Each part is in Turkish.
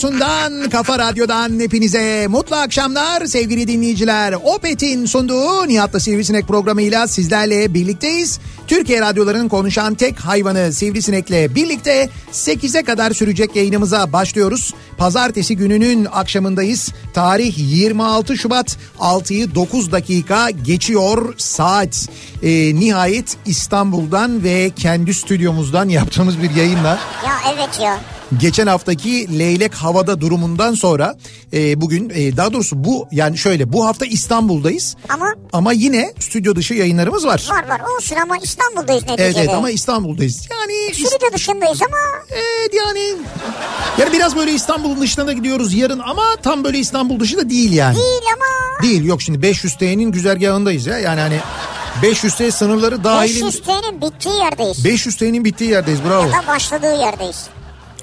radyosundan, kafa radyodan hepinize mutlu akşamlar sevgili dinleyiciler. Opet'in sunduğu Nihat'la Sivrisinek programıyla sizlerle birlikteyiz. Türkiye radyolarının konuşan tek hayvanı Sivrisinek'le birlikte 8'e kadar sürecek yayınımıza başlıyoruz. Pazartesi gününün akşamındayız. Tarih 26 Şubat 6'yı 9 dakika geçiyor saat. Ee, nihayet İstanbul'dan ve kendi stüdyomuzdan yaptığımız bir yayınla Ya evet ya. Geçen haftaki leylek havada durumundan sonra e, bugün e, daha doğrusu bu yani şöyle bu hafta İstanbul'dayız Ama ama yine stüdyo dışı yayınlarımız var. var var olsun ama İstanbul'dayız neticede. Evet evet ama İstanbul'dayız. Yani Stüdyo dışındayız ama evet yani yani biraz böyle İstanbul'un dışına da gidiyoruz yarın ama tam böyle İstanbul dışı da değil yani. değil ama. Değil yok şimdi 500 T'nin güzergahındayız ya yani hani 500 T sınırları dahilin 500 T'nin bittiği yerdeyiz. 500 T'nin bittiği yerdeyiz bravo. Ya da başladığı yerdeyiz.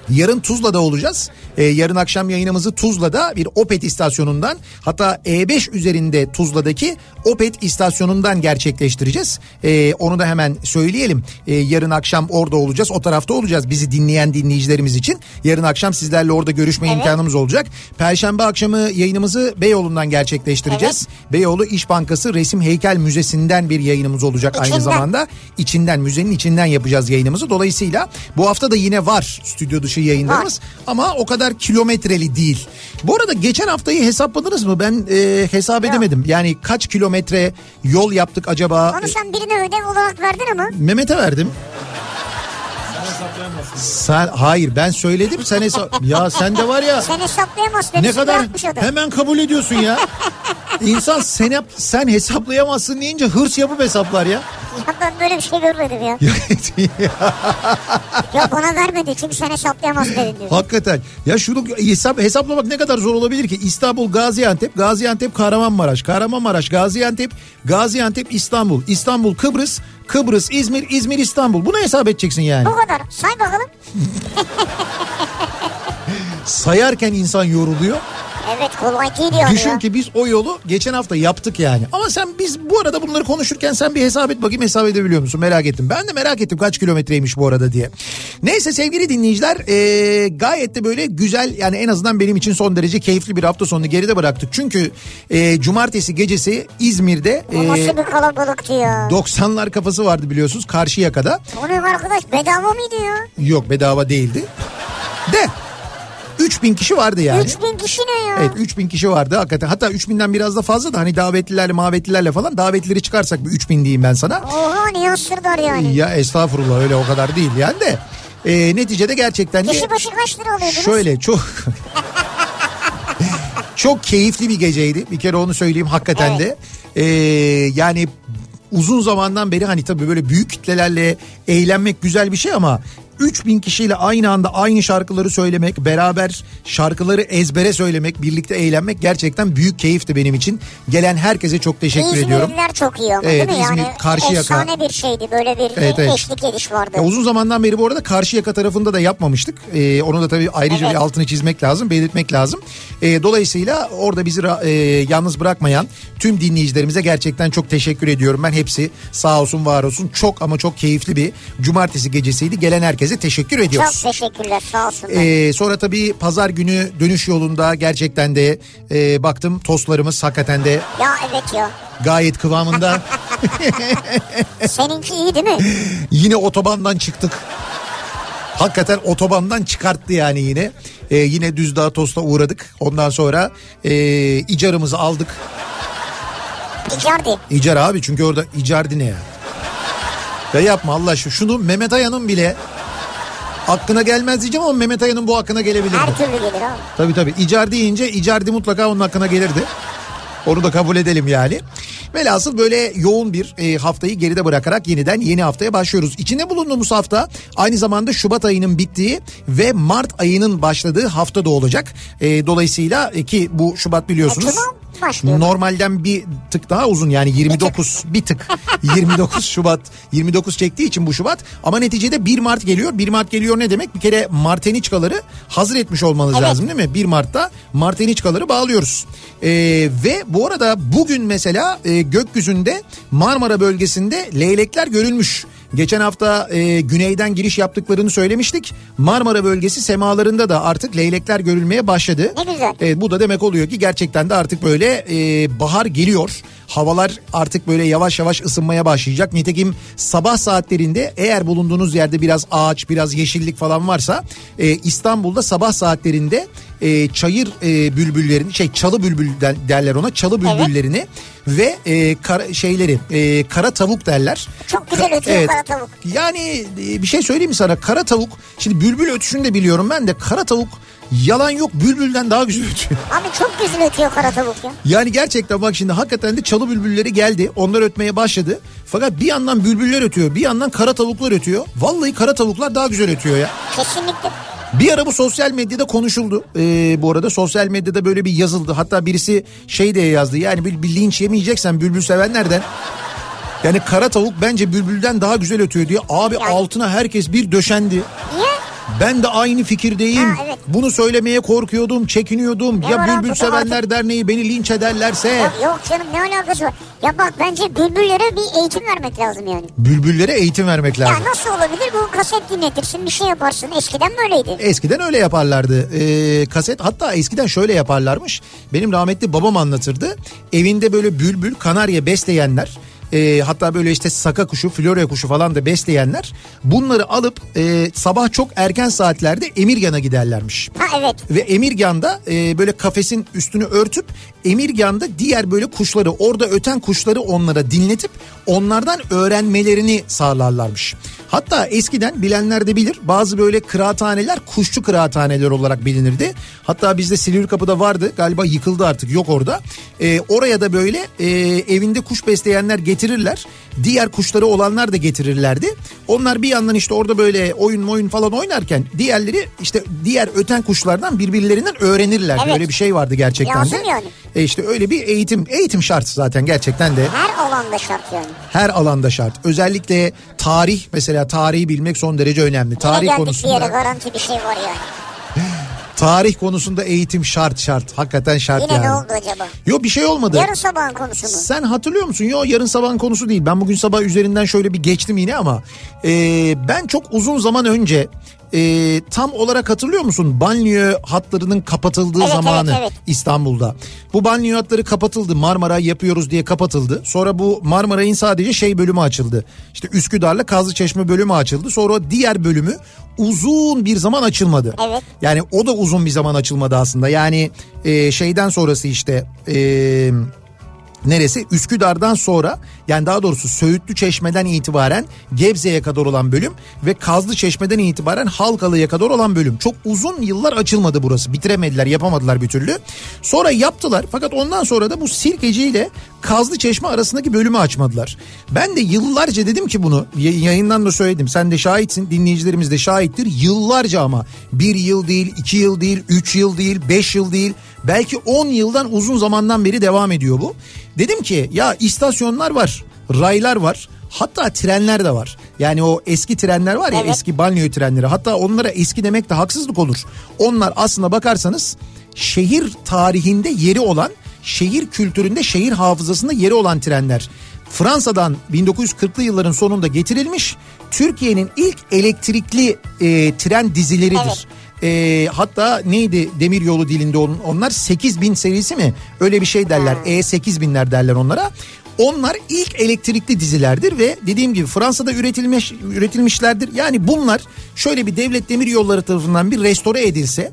Yarın Tuzla'da olacağız. Ee, yarın akşam yayınımızı Tuzla'da bir Opet istasyonundan hatta E5 üzerinde Tuzla'daki Opet istasyonundan gerçekleştireceğiz. Ee, onu da hemen söyleyelim. Ee, yarın akşam orada olacağız. O tarafta olacağız bizi dinleyen dinleyicilerimiz için. Yarın akşam sizlerle orada görüşme Evet. imkanımız olacak. Perşembe akşamı yayınımızı Beyoğlu'ndan gerçekleştireceğiz. Beyoğlu İş Bankası Resim Heykel Müzesi'nden bir yayınımız olacak aynı İçinden. zamanda. içinden müzenin içinden yapacağız yayınımızı. Dolayısıyla bu hafta da yine var stüdyo dışı yayınlarımız ama o kadar kilometreli değil. Bu arada geçen haftayı hesapladınız mı? Ben e, hesap edemedim. Yani kaç kilometre yol yaptık acaba? Onu sen birine ödev olarak verdin ama. Mehmet'e verdim. Sen hayır ben söyledim sen hesap ya sen de var ya Sen hesaplayamazsın. ne kadar hemen kabul ediyorsun ya. İnsan sen yap, sen hesaplayamazsın deyince hırs yapıp hesaplar ya. Ya ben böyle bir şey görmedim ya. ya bana vermedi çünkü sen hesaplayamazsın dedin diyor. Hakikaten. Ya şunu hesap hesaplamak ne kadar zor olabilir ki? İstanbul, Gaziantep, Gaziantep, Kahramanmaraş, Kahramanmaraş, Gaziantep, Gaziantep, İstanbul, İstanbul, Kıbrıs, Kıbrıs, İzmir, İzmir, İstanbul. Bunu hesap edeceksin yani. Bu kadar. Say bakalım. Sayarken insan yoruluyor. Evet kolay değil yani Düşün ya. ki biz o yolu geçen hafta yaptık yani. Ama sen biz bu arada bunları konuşurken sen bir hesap et bakayım hesap edebiliyor musun? Merak ettim. Ben de merak ettim kaç kilometreymiş bu arada diye. Neyse sevgili dinleyiciler ee, gayet de böyle güzel yani en azından benim için son derece keyifli bir hafta sonunu geride bıraktık. Çünkü ee, cumartesi gecesi İzmir'de ee, nasıl bir kalabalıktı ya. 90'lar kafası vardı biliyorsunuz Karşıyaka'da. O ne arkadaş bedava mıydı ya? Yok bedava değildi. De 3000 kişi vardı yani. 3000 kişi ne ya? Evet 3000 kişi vardı hakikaten. Hatta 3000'den biraz da fazla da hani davetlilerle mavetlilerle falan davetlileri çıkarsak bir 3000 diyeyim ben sana. Oha Nihat Sırdar yani. Ya estağfurullah öyle o kadar değil yani de. Ee, neticede gerçekten Kişi başı kaç lira alıyordunuz? şöyle çok çok keyifli bir geceydi. Bir kere onu söyleyeyim hakikaten de. Ee, yani uzun zamandan beri hani tabii böyle büyük kitlelerle eğlenmek güzel bir şey ama 3000 kişiyle aynı anda aynı şarkıları söylemek, beraber şarkıları ezbere söylemek, birlikte eğlenmek gerçekten büyük keyifti benim için. Gelen herkese çok teşekkür ediyorum. İzmirliler çok iyi ama Evet, değil mi? İzmir, Yani Karşıyaka. efsane bir şeydi böyle bir Evet, evet. eşlik ediş vardı. Ya uzun zamandan beri bu arada Karşıyaka tarafında da yapmamıştık. Ee, onu da tabii ayrıca Evet. bir altını çizmek lazım, belirtmek lazım. Ee, dolayısıyla orada bizi e, yalnız bırakmayan tüm dinleyicilerimize gerçekten çok teşekkür ediyorum. Ben hepsi sağ olsun var olsun çok ama çok keyifli bir cumartesi gecesiydi. Gelen herkese teşekkür ediyoruz. Çok teşekkürler sağ olsunlar. Ee, sonra tabii pazar günü dönüş yolunda gerçekten de e, baktım tostlarımız hakikaten de ya evet ya. gayet kıvamında. Seninki iyi değil mi? yine otobandan çıktık. Hakikaten otobandan çıkarttı yani yine. Ee, yine Düzdağ Tost'a uğradık. Ondan sonra e, icarımızı aldık. Icardi. İcar abi çünkü orada icardi ne ya? Ya yapma Allah aşkına. Şunu Mehmet Aya'nın bile aklına gelmez diyeceğim ama Mehmet Aya'nın bu aklına gelebilirdi. Her türlü gelir abi. Tabii tabii. İcar deyince Icardi mutlaka onun hakkına gelirdi. Onu da kabul edelim yani. Velhasıl böyle yoğun bir e, haftayı geride bırakarak yeniden yeni haftaya başlıyoruz. İçinde bulunduğumuz hafta aynı zamanda Şubat ayının bittiği ve Mart ayının başladığı hafta da olacak. E, dolayısıyla e, ki bu Şubat biliyorsunuz. E, başlıyor. Normalden bir tık daha uzun yani 29 bir tık 29 Şubat 29 çektiği için bu Şubat ama neticede 1 Mart geliyor. 1 Mart geliyor ne demek? Bir kere Marteniçkaları hazır etmiş olmanız Evet. lazım değil mi? 1 Mart'ta Marteniçkaları bağlıyoruz. Ee, ve bu arada bugün mesela e, gökyüzünde Marmara bölgesinde leylekler görülmüş. Geçen hafta e, güneyden giriş yaptıklarını söylemiştik. Marmara bölgesi semalarında da artık leylekler görülmeye başladı. Ne güzel. Evet, bu da demek oluyor ki gerçekten de artık böyle e, bahar geliyor. Havalar artık böyle yavaş yavaş ısınmaya başlayacak. Nitekim sabah saatlerinde eğer bulunduğunuz yerde biraz ağaç, biraz yeşillik falan varsa e, İstanbul'da sabah saatlerinde e, çayır e, bülbüllerini, şey çalı bülbül der- derler ona, çalı bülbüllerini ve e, kara, şeyleri, e, kara tavuk derler. Çok güzel ötüyor Evet. kara tavuk. Yani e, bir şey söyleyeyim mi sana? Kara tavuk, şimdi bülbül ötüşünü de biliyorum ben de kara tavuk yalan yok bülbülden daha güzel ötüyor. Abi çok güzel ötüyor kara tavuk ya. Yani gerçekten bak şimdi hakikaten de çalı bülbülleri geldi. Onlar ötmeye başladı. Fakat bir yandan bülbüller ötüyor. Bir yandan kara tavuklar ötüyor. Vallahi kara tavuklar daha güzel ötüyor ya. Kesinlikle. Bir ara bu sosyal medyada konuşuldu. Ee, bu arada sosyal medyada böyle bir yazıldı. Hatta birisi şey diye yazdı. Yani bir, bir linç yemeyeceksen bülbül sevenlerden. Yani kara tavuk bence bülbülden daha güzel ötüyor diye. Abi altına herkes bir döşendi. Niye? Ben de aynı fikirdeyim. Ha, evet. Bunu söylemeye korkuyordum, çekiniyordum. Ne ya var abi, Bülbül bu Sevenler Derneği beni linç ederlerse. Ya yok canım ne alakası var? Ya bak bence bülbüllere bir eğitim vermek lazım yani. Bülbüllere eğitim vermek lazım. Ya nasıl olabilir? Bu kaset dinletirsin bir şey yaparsın. Eskiden böyleydi. Eskiden öyle yaparlardı. Ee, kaset hatta eskiden şöyle yaparlarmış. Benim rahmetli babam anlatırdı. Evinde böyle bülbül, kanarya besleyenler e, hatta böyle işte saka kuşu, florya kuşu falan da besleyenler bunları alıp e, sabah çok erken saatlerde Emirgan'a giderlermiş. Ha evet. Ve Emirgan'da e, böyle kafesin üstünü örtüp Emirgan'da diğer böyle kuşları orada öten kuşları onlara dinletip onlardan öğrenmelerini sağlarlarmış. Hatta eskiden bilenler de bilir bazı böyle kıraathaneler kuşçu kıraathaneler olarak bilinirdi. Hatta bizde Silivri Kapı'da vardı galiba yıkıldı artık yok orada. E, oraya da böyle e, evinde kuş besleyenler getirirler. Diğer kuşları olanlar da getirirlerdi. Onlar bir yandan işte orada böyle oyun oyun falan oynarken diğerleri işte diğer öten kuşlardan birbirlerinden öğrenirler. Evet. Böyle bir şey vardı gerçekten Lazım de. yani. E işte öyle bir eğitim eğitim şart zaten gerçekten de Her alanda şart yani. her alanda şart. Özellikle tarih mesela tarihi bilmek son derece önemli. Yine Tarih geldik bir konusunda yere garanti bir şey var yani. tarih konusunda eğitim şart şart. Hakikaten şart Yine yani. ne oldu acaba? Yok bir şey olmadı. Yarın sabahın konusu mu? Sen hatırlıyor musun? Yo yarın sabahın konusu değil. Ben bugün sabah üzerinden şöyle bir geçtim yine ama e, ben çok uzun zaman önce e, tam olarak hatırlıyor musun? Banliyö hatlarının kapatıldığı Evet, zamanı evet, evet. İstanbul'da. Bu banliyö hatları kapatıldı. Marmara yapıyoruz diye kapatıldı. Sonra bu Marmaray'ın sadece şey bölümü açıldı. İşte Üsküdar'la Kazlıçeşme bölümü açıldı. Sonra diğer bölümü uzun bir zaman açılmadı. Evet. Yani o da uzun bir zaman açılmadı aslında. Yani e, şeyden sonrası işte e, neresi? Üsküdar'dan sonra yani daha doğrusu Söğütlü Çeşme'den itibaren Gebze'ye kadar olan bölüm ve Kazlı Çeşme'den itibaren Halkalı'ya kadar olan bölüm. Çok uzun yıllar açılmadı burası. Bitiremediler, yapamadılar bir türlü. Sonra yaptılar fakat ondan sonra da bu Sirkeci ile Kazlı Çeşme arasındaki bölümü açmadılar. Ben de yıllarca dedim ki bunu yayından da söyledim. Sen de şahitsin, dinleyicilerimiz de şahittir. Yıllarca ama bir yıl değil, iki yıl değil, üç yıl değil, beş yıl değil belki 10 yıldan uzun zamandan beri devam ediyor bu. Dedim ki ya istasyonlar var, raylar var. Hatta trenler de var. Yani o eski trenler var ya Evet. eski banliyö trenleri. Hatta onlara eski demek de haksızlık olur. Onlar aslında bakarsanız şehir tarihinde yeri olan, şehir kültüründe, şehir hafızasında yeri olan trenler. Fransa'dan 1940'lı yılların sonunda getirilmiş Türkiye'nin ilk elektrikli e, tren dizileridir. Evet. E, hatta neydi demir yolu dilinde on- onlar 8000 serisi mi öyle bir şey derler E8000'ler derler onlara. Onlar ilk elektrikli dizilerdir ve dediğim gibi Fransa'da üretilmiş üretilmişlerdir. Yani bunlar şöyle bir devlet demir yolları tarafından bir restore edilse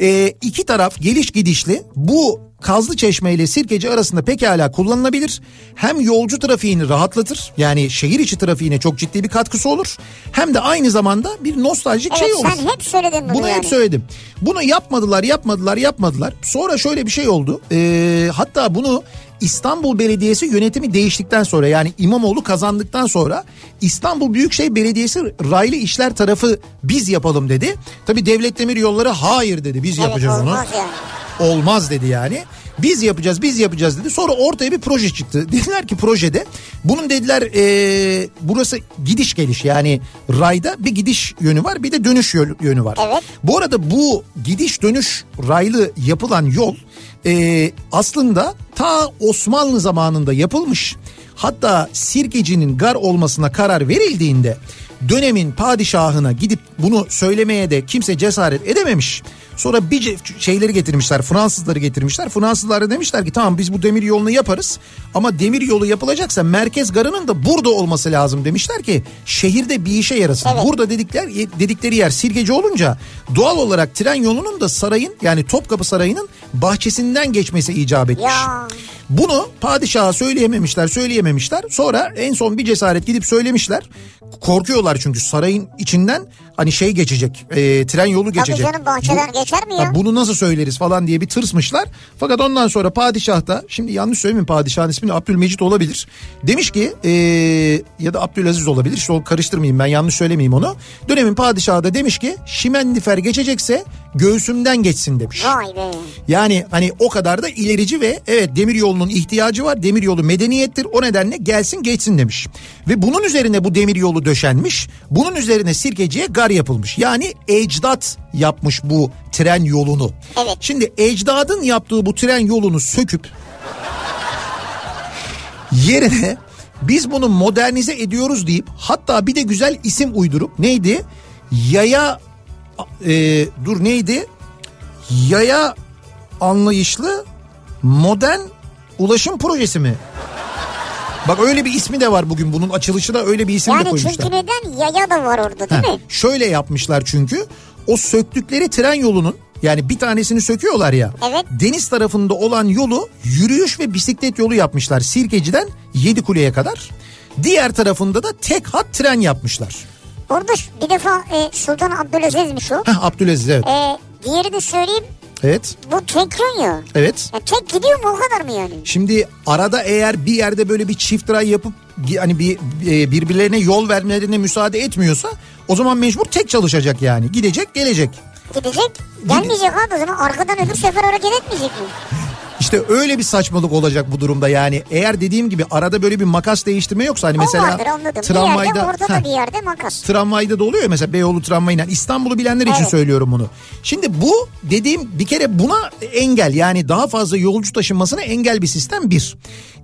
e, iki taraf geliş gidişli bu Kazlı Çeşme ile Sirkeci arasında pekala kullanılabilir. Hem yolcu trafiğini rahatlatır yani şehir içi trafiğine çok ciddi bir katkısı olur. Hem de aynı zamanda bir nostaljik Evet şey olur. sen hep söyledin bunu, Bunu yani. hep söyledim. Bunu yapmadılar, yapmadılar, yapmadılar. Sonra şöyle bir şey oldu. Ee, hatta bunu İstanbul Belediyesi yönetimi değiştikten sonra yani İmamoğlu kazandıktan sonra İstanbul Büyükşehir Belediyesi raylı işler tarafı biz yapalım dedi. Tabii Devlet Demir Yolları hayır dedi biz Evet, yapacağız onu. yani. Olmaz dedi yani. Biz yapacağız biz yapacağız dedi. Sonra ortaya bir proje çıktı. Dediler ki projede bunun dediler ee, burası gidiş geliş yani rayda bir gidiş yönü var bir de dönüş yönü var. Evet. Bu arada bu gidiş dönüş raylı yapılan yol ee, aslında ta Osmanlı zamanında yapılmış. Hatta Sirkeci'nin gar olmasına karar verildiğinde dönemin padişahına gidip bunu söylemeye de kimse cesaret edememiş. Sonra bir şeyleri getirmişler Fransızları getirmişler. Fransızlar da demişler ki tamam biz bu demir yolunu yaparız ama demir yolu yapılacaksa merkez garının da burada olması lazım demişler ki şehirde bir işe yarasın. Evet. Burada dedikler dedikleri yer Sirkeci olunca doğal olarak tren yolunun da sarayın yani Topkapı Sarayı'nın bahçesinden geçmesi icap etmiş. Ya. Bunu padişaha söyleyememişler, söyleyememişler. Sonra en son bir cesaret gidip söylemişler. Korkuyorlar çünkü sarayın içinden hani şey geçecek, e, tren yolu Tabii geçecek. canım bahçeden geçer mi ya? Bunu nasıl söyleriz falan diye bir tırsmışlar. Fakat ondan sonra padişah da şimdi yanlış söylemeyeyim padişahın ismini Abdülmecit olabilir. Demiş ki e, ya da Abdülaziz olabilir. İşte onu karıştırmayayım ben yanlış söylemeyeyim onu. Dönemin padişahı da demiş ki Şimendifer geçecekse göğsümden geçsin demiş. Vay be. Yani hani o kadar da ilerici ve evet demir yolunun ihtiyacı var. Demir yolu medeniyettir. O nedenle gelsin geçsin demiş. Ve bunun üzerine bu demir yolu döşenmiş. Bunun üzerine Sirkeci'ye gar yapılmış. Yani ecdat yapmış bu tren yolunu. Evet. Şimdi ecdadın yaptığı bu tren yolunu söküp yerine biz bunu modernize ediyoruz deyip hatta bir de güzel isim uydurup neydi? Yaya e, dur neydi? Yaya anlayışlı modern ulaşım projesi mi? Bak öyle bir ismi de var bugün bunun açılışı da öyle bir isim de Yani koymuşlar. çünkü neden yaya da var orada değil Heh, mi? şöyle yapmışlar çünkü o söktükleri tren yolunun yani bir tanesini söküyorlar ya. Evet. Deniz tarafında olan yolu yürüyüş ve bisiklet yolu yapmışlar Sirkeci'den Yedikule'ye kadar. Diğer tarafında da tek hat tren yapmışlar. Orada bir defa e, Sultan Abdülaziz'miş o. Heh, Abdülaziz evet. E, diğerini söyleyeyim Evet. bu tek yön ya. Evet. Ya tek gidiyor mu o kadar mı yani? Şimdi arada eğer bir yerde böyle bir çift ray yapıp hani bir e, birbirlerine yol vermelerine müsaade etmiyorsa o zaman mecbur tek çalışacak yani. Gidecek, gelecek. Gidecek. Gelmeyecek abi o zaman arkadan öbür sefer hareket etmeyecek mi? İşte öyle bir saçmalık olacak bu durumda yani. Eğer dediğim gibi arada böyle bir makas değiştirme yoksa hani mesela vardır anladım. bir yerde tramvayda ortada Heh, bir yerde makas. tramvayda da oluyor ya mesela Beyoğlu tramvayıyla İstanbul'u bilenler için Evet. söylüyorum bunu. Şimdi bu dediğim bir kere buna engel yani daha fazla yolcu taşınmasına engel bir sistem bir.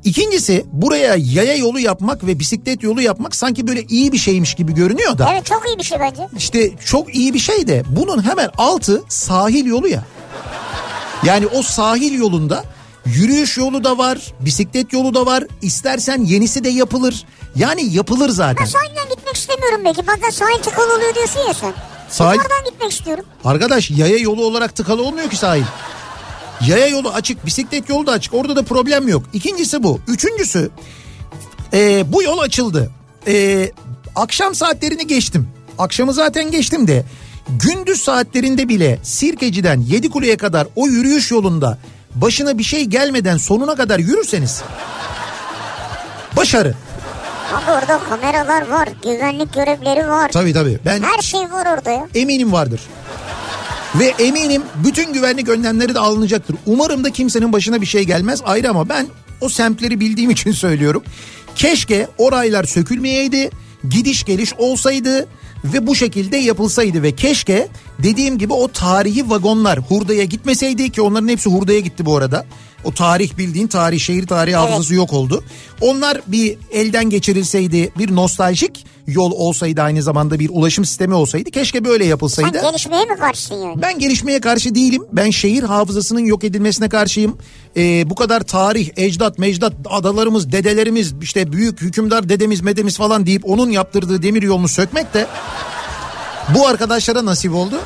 İkincisi buraya yaya yolu yapmak ve bisiklet yolu yapmak sanki böyle iyi bir şeymiş gibi görünüyor da. Evet çok iyi bir şey bence. İşte çok iyi bir şey de bunun hemen altı sahil yolu ya. Yani o sahil yolunda yürüyüş yolu da var, bisiklet yolu da var. İstersen yenisi de yapılır. Yani yapılır zaten. Ben sahilden gitmek istemiyorum belki. Bazen sahil tıkalı oluyor diyorsun ya sen. Sahil- Oradan gitmek istiyorum. Arkadaş yaya yolu olarak tıkalı olmuyor ki sahil. Yaya yolu açık, bisiklet yolu da açık. Orada da problem yok. İkincisi bu. Üçüncüsü e, bu yol açıldı. E, akşam saatlerini geçtim. Akşamı zaten geçtim de gündüz saatlerinde bile Sirkeci'den Yedikule'ye kadar o yürüyüş yolunda başına bir şey gelmeden sonuna kadar yürürseniz başarı. Abi orada kameralar var, güvenlik görevleri var. Tabii tabii. Ben Her şey var orada ya. eminim vardır. Ve eminim bütün güvenlik önlemleri de alınacaktır. Umarım da kimsenin başına bir şey gelmez ayrı ama ben o semtleri bildiğim için söylüyorum. Keşke oraylar sökülmeyeydi, gidiş geliş olsaydı ve bu şekilde yapılsaydı ve keşke dediğim gibi o tarihi vagonlar hurdaya gitmeseydi ki onların hepsi hurdaya gitti bu arada. O tarih bildiğin tarih şehir tarihi hafızası yok oldu. Onlar bir elden geçirilseydi bir nostaljik yol olsaydı aynı zamanda bir ulaşım sistemi olsaydı keşke böyle Sen yapılsaydı. gelişmeye mi karşısın yani? Ben gelişmeye karşı değilim. Ben şehir hafızasının yok edilmesine karşıyım. Ee, bu kadar tarih, ecdat, mecdat, adalarımız, dedelerimiz, işte büyük hükümdar dedemiz, medemiz falan deyip onun yaptırdığı demir yolunu sökmek de bu arkadaşlara nasip oldu.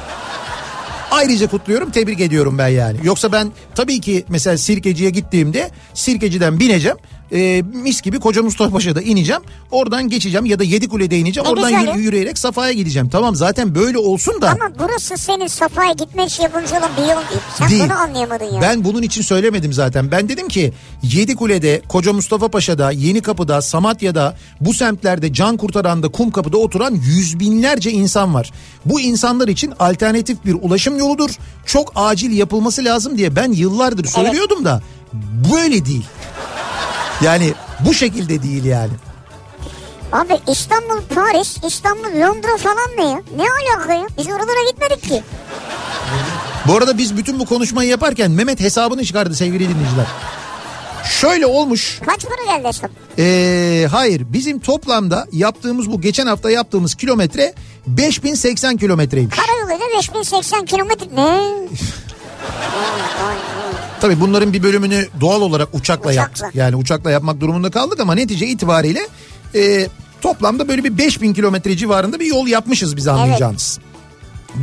Ayrıca kutluyorum, tebrik ediyorum ben yani. Yoksa ben tabii ki mesela Sirkeci'ye gittiğimde Sirkeci'den bineceğim. E, mis gibi Koca Mustafa Paşa'da ineceğim. Oradan geçeceğim ya da Yedikule'de ineceğim. Ne Oradan güzel yürüyerek Safa'ya gideceğim. Tamam zaten böyle olsun da. Ama burası senin Safa'ya gitmek için yapılmış olan bir yol değil. Sen Değil. bunu anlayamadın ya. Ben bunun için söylemedim zaten. Ben dedim ki Yedikule'de, Koca Mustafa Paşa'da, Yenikapı'da, Samatya'da, bu semtlerde, Can Kurtaran'da, Kumkapı'da oturan yüz binlerce insan var. Bu insanlar için alternatif bir ulaşım yoludur. Çok acil yapılması lazım diye ben yıllardır söylüyordum da böyle değil. Yani bu şekilde değil yani. Abi İstanbul, Paris, İstanbul, Londra falan ne ya? Ne alaka ya? Biz oralara gitmedik ki. Bu arada biz bütün bu konuşmayı yaparken Mehmet hesabını çıkardı sevgili dinleyiciler. Şöyle olmuş. Kaç para geldi hesap? Ee, hayır bizim toplamda yaptığımız bu geçen hafta yaptığımız kilometre 5080 kilometreymiş. Karayoluyla 5080 kilometre. Ne? Tabii bunların bir bölümünü doğal olarak uçakla, Uçakla. yaptık. Yani uçakla yapmak durumunda kaldık ama netice itibariyle e, toplamda böyle bir 5000 kilometre civarında bir yol yapmışız biz anlayacağınız.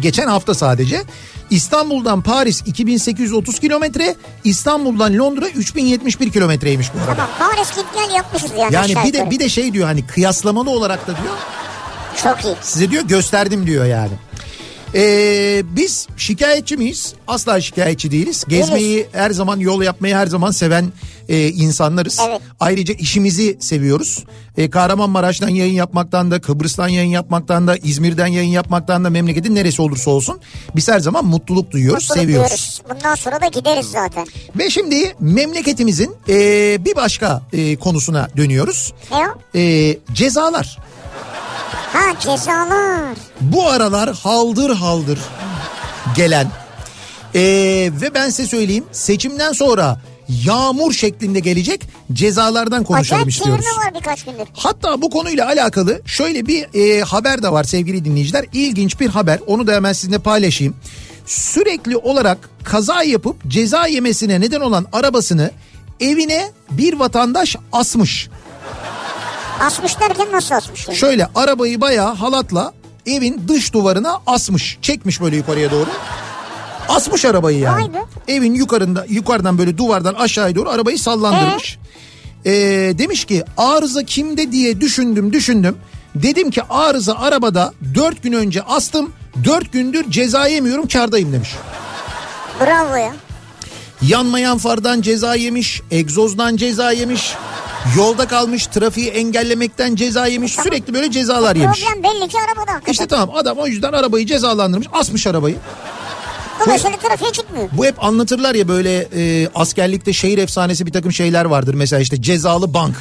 Geçen hafta sadece İstanbul'dan Paris 2830 kilometre, İstanbul'dan Londra 3071 kilometreymiş bu arada. Tamam Paris git gel yapmışız yani. Yani bir de bir de şey diyor hani kıyaslamalı olarak da diyor Çok iyi. Size diyor gösterdim diyor yani. Ee, biz şikayetçi miyiz? Asla şikayetçi değiliz. Gezmeyi her zaman yol yapmayı her zaman seven e, insanlarız. Evet. Ayrıca işimizi seviyoruz. E, Kahramanmaraş'tan yayın yapmaktan da Kıbrıs'tan yayın yapmaktan da İzmir'den yayın yapmaktan da memleketin neresi olursa olsun biz her zaman mutluluk duyuyoruz, Mutluluk seviyoruz. duyuyoruz. Bundan sonra da gideriz zaten. Ve şimdi memleketimizin e, bir başka e, konusuna dönüyoruz. Ne o? E, cezalar. Ha cezalar. bu aralar haldır haldır gelen ee, ve ben size söyleyeyim seçimden sonra yağmur şeklinde gelecek cezalardan konuşalım Acayip istiyoruz. var birkaç gündür. Hatta bu konuyla alakalı şöyle bir e, haber de var sevgili dinleyiciler. İlginç bir haber onu da hemen sizinle paylaşayım. Sürekli olarak kaza yapıp ceza yemesine neden olan arabasını evine bir vatandaş asmış. Asmış derken nasıl asmış? yani? Şöyle arabayı bayağı halatla evin dış duvarına asmış. Çekmiş böyle yukarıya doğru. Asmış arabayı yani. Vay be. Evin yukarında yukarıdan böyle duvardan aşağıya doğru arabayı sallandırmış. Ee, demiş ki arıza kimde diye düşündüm düşündüm. Dedim ki arıza arabada 4 gün önce astım. 4 gündür ceza yemiyorum kardayım demiş. Bravo ya. Yanmayan fardan ceza yemiş, egzozdan ceza yemiş, yolda kalmış, trafiği engellemekten ceza yemiş, sürekli böyle cezalar yemiş. Problem belli ki arabada hakikaten. İşte tamam adam o yüzden arabayı cezalandırmış, asmış arabayı. Dolayısıyla trafiğe çıkmıyor. Bu hep anlatırlar ya böyle e, askerlikte şehir efsanesi bir takım şeyler vardır. Mesela işte cezalı bank.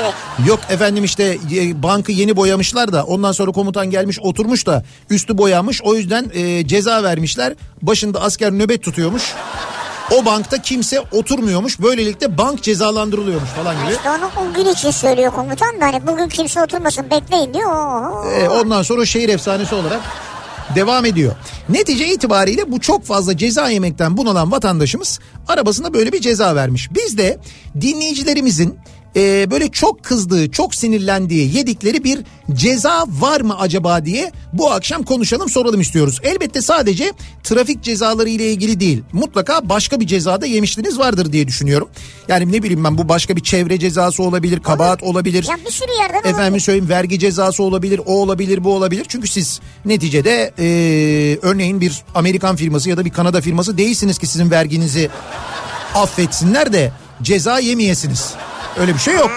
Evet. Yok efendim işte e, bankı yeni boyamışlar da ondan sonra komutan gelmiş oturmuş da üstü boyanmış. O yüzden e, ceza vermişler. Başında asker nöbet tutuyormuş. O bankta kimse oturmuyormuş. Böylelikle bank cezalandırılıyormuş falan gibi. İşte onu o gün için söylüyor komutan da hani bugün kimse oturmasın bekleyin diyor. Oo. E, ondan sonra şehir efsanesi olarak devam ediyor. Netice itibariyle bu çok fazla ceza yemekten bunalan vatandaşımız arabasına böyle bir ceza vermiş. Biz de dinleyicilerimizin e, böyle çok kızdığı, çok sinirlendiği, yedikleri bir ceza var mı acaba diye bu akşam konuşalım, soralım istiyoruz. Elbette sadece trafik cezaları ile ilgili değil. Mutlaka başka bir cezada yemiştiniz vardır diye düşünüyorum. Yani ne bileyim ben bu başka bir çevre cezası olabilir, kabahat olabilir. Ya bir sürü yerden Efendim olabilir. söyleyeyim vergi cezası olabilir, o olabilir, bu olabilir. Çünkü siz neticede e, örneğin bir Amerikan firması ya da bir Kanada firması değilsiniz ki sizin verginizi affetsinler de ceza yemeyesiniz. Öyle bir şey yok.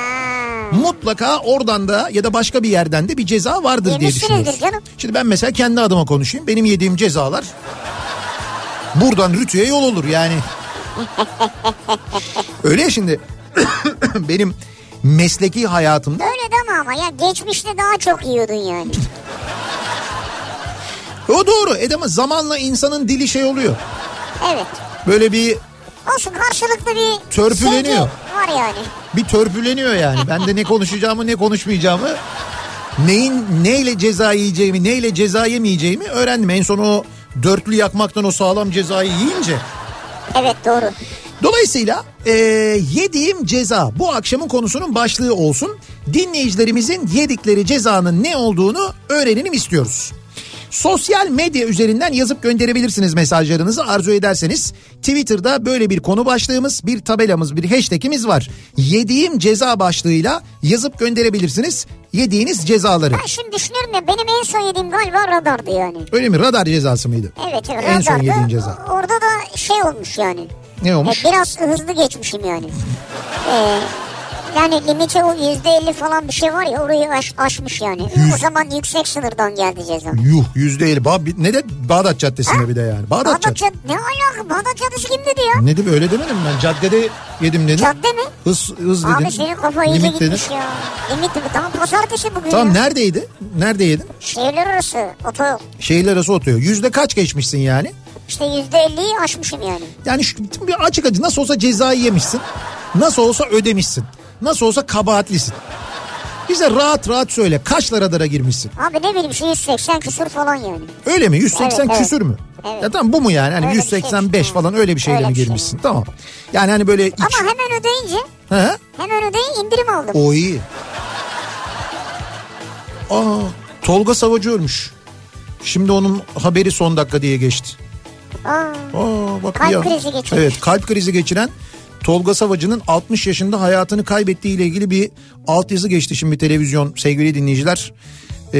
Mutlaka oradan da ya da başka bir yerden de bir ceza vardır diye canım. Şimdi ben mesela kendi adıma konuşayım. Benim yediğim cezalar buradan Rütü'ye yol olur yani. Öyle ya şimdi benim mesleki hayatımda Öyle deme ama ya geçmişte daha çok yiyordun yani. o doğru edemez zamanla insanın dili şey oluyor. Evet. Böyle bir Olsun karşılıklı bir Törpüleniyor. sevgi var yani. bir törpüleniyor yani. Ben de ne konuşacağımı ne konuşmayacağımı neyin neyle ceza yiyeceğimi neyle ceza yemeyeceğimi öğrendim. En son o dörtlü yakmaktan o sağlam cezayı yiyince. Evet doğru. Dolayısıyla e, yediğim ceza bu akşamın konusunun başlığı olsun. Dinleyicilerimizin yedikleri cezanın ne olduğunu öğrenelim istiyoruz. Sosyal medya üzerinden yazıp gönderebilirsiniz mesajlarınızı arzu ederseniz. Twitter'da böyle bir konu başlığımız, bir tabelamız, bir hashtagimiz var. Yediğim ceza başlığıyla yazıp gönderebilirsiniz yediğiniz cezaları. Ben şimdi düşünüyorum ya benim en son yediğim galiba radardı yani. Öyle mi? Radar cezası mıydı? Evet evet En son radardı. yediğin ceza. Orada da şey olmuş yani. Ne olmuş? E, biraz hızlı geçmişim yani. Ee, yani limite o yüzde elli falan bir şey var ya orayı aş- aşmış yani. O zaman yüksek sınırdan geldi ceza. Yuh yüzde elli. Ba- ne de Bağdat Caddesi'nde bir de yani. Bağdat, Bağdat Caddesi. Cad ne alaka? Bağdat Caddesi kim dedi ya? Ne dedim öyle demedim ben. Caddede yedim dedim. Cadde mi? Hız, hız dedim. Abi senin kafa iyice Limit dedim. gitmiş ya. Limit mi? Tamam pazartesi bugün Tamam ya. neredeydi? Nerede yedin? Şehirler arası otoyol. Şehirler arası oturuyor. Yüzde kaç geçmişsin yani? İşte yüzde elliyi aşmışım yani. Yani şu, bir açık acı nasıl olsa cezayı yemişsin. Nasıl olsa ödemişsin. Nasıl olsa kabahatlisin. Bize rahat rahat söyle kaç radara girmişsin? Abi ne bileyim şu 180 küsur falan yani. Öyle mi? 180 Evet, evet. küsür mü? Evet. Ya tamam bu mu yani? Hani Öyle bir şey 185 işte. falan öyle bir şeyle Öyle mi şey. girmişsin? Tamam. Yani hani böyle iç... Ama hemen ödeyince He? hemen ödeyince indirim aldım. O iyi. Aa, Tolga Savacı ölmüş. Şimdi onun haberi son dakika diye geçti. Aa, Aa, bak Kalp an- krizi geçirmiş. Evet kalp krizi geçiren Tolga Savacı'nın 60 yaşında hayatını kaybettiği ile ilgili bir altyazı geçti şimdi televizyon sevgili dinleyiciler. Ee,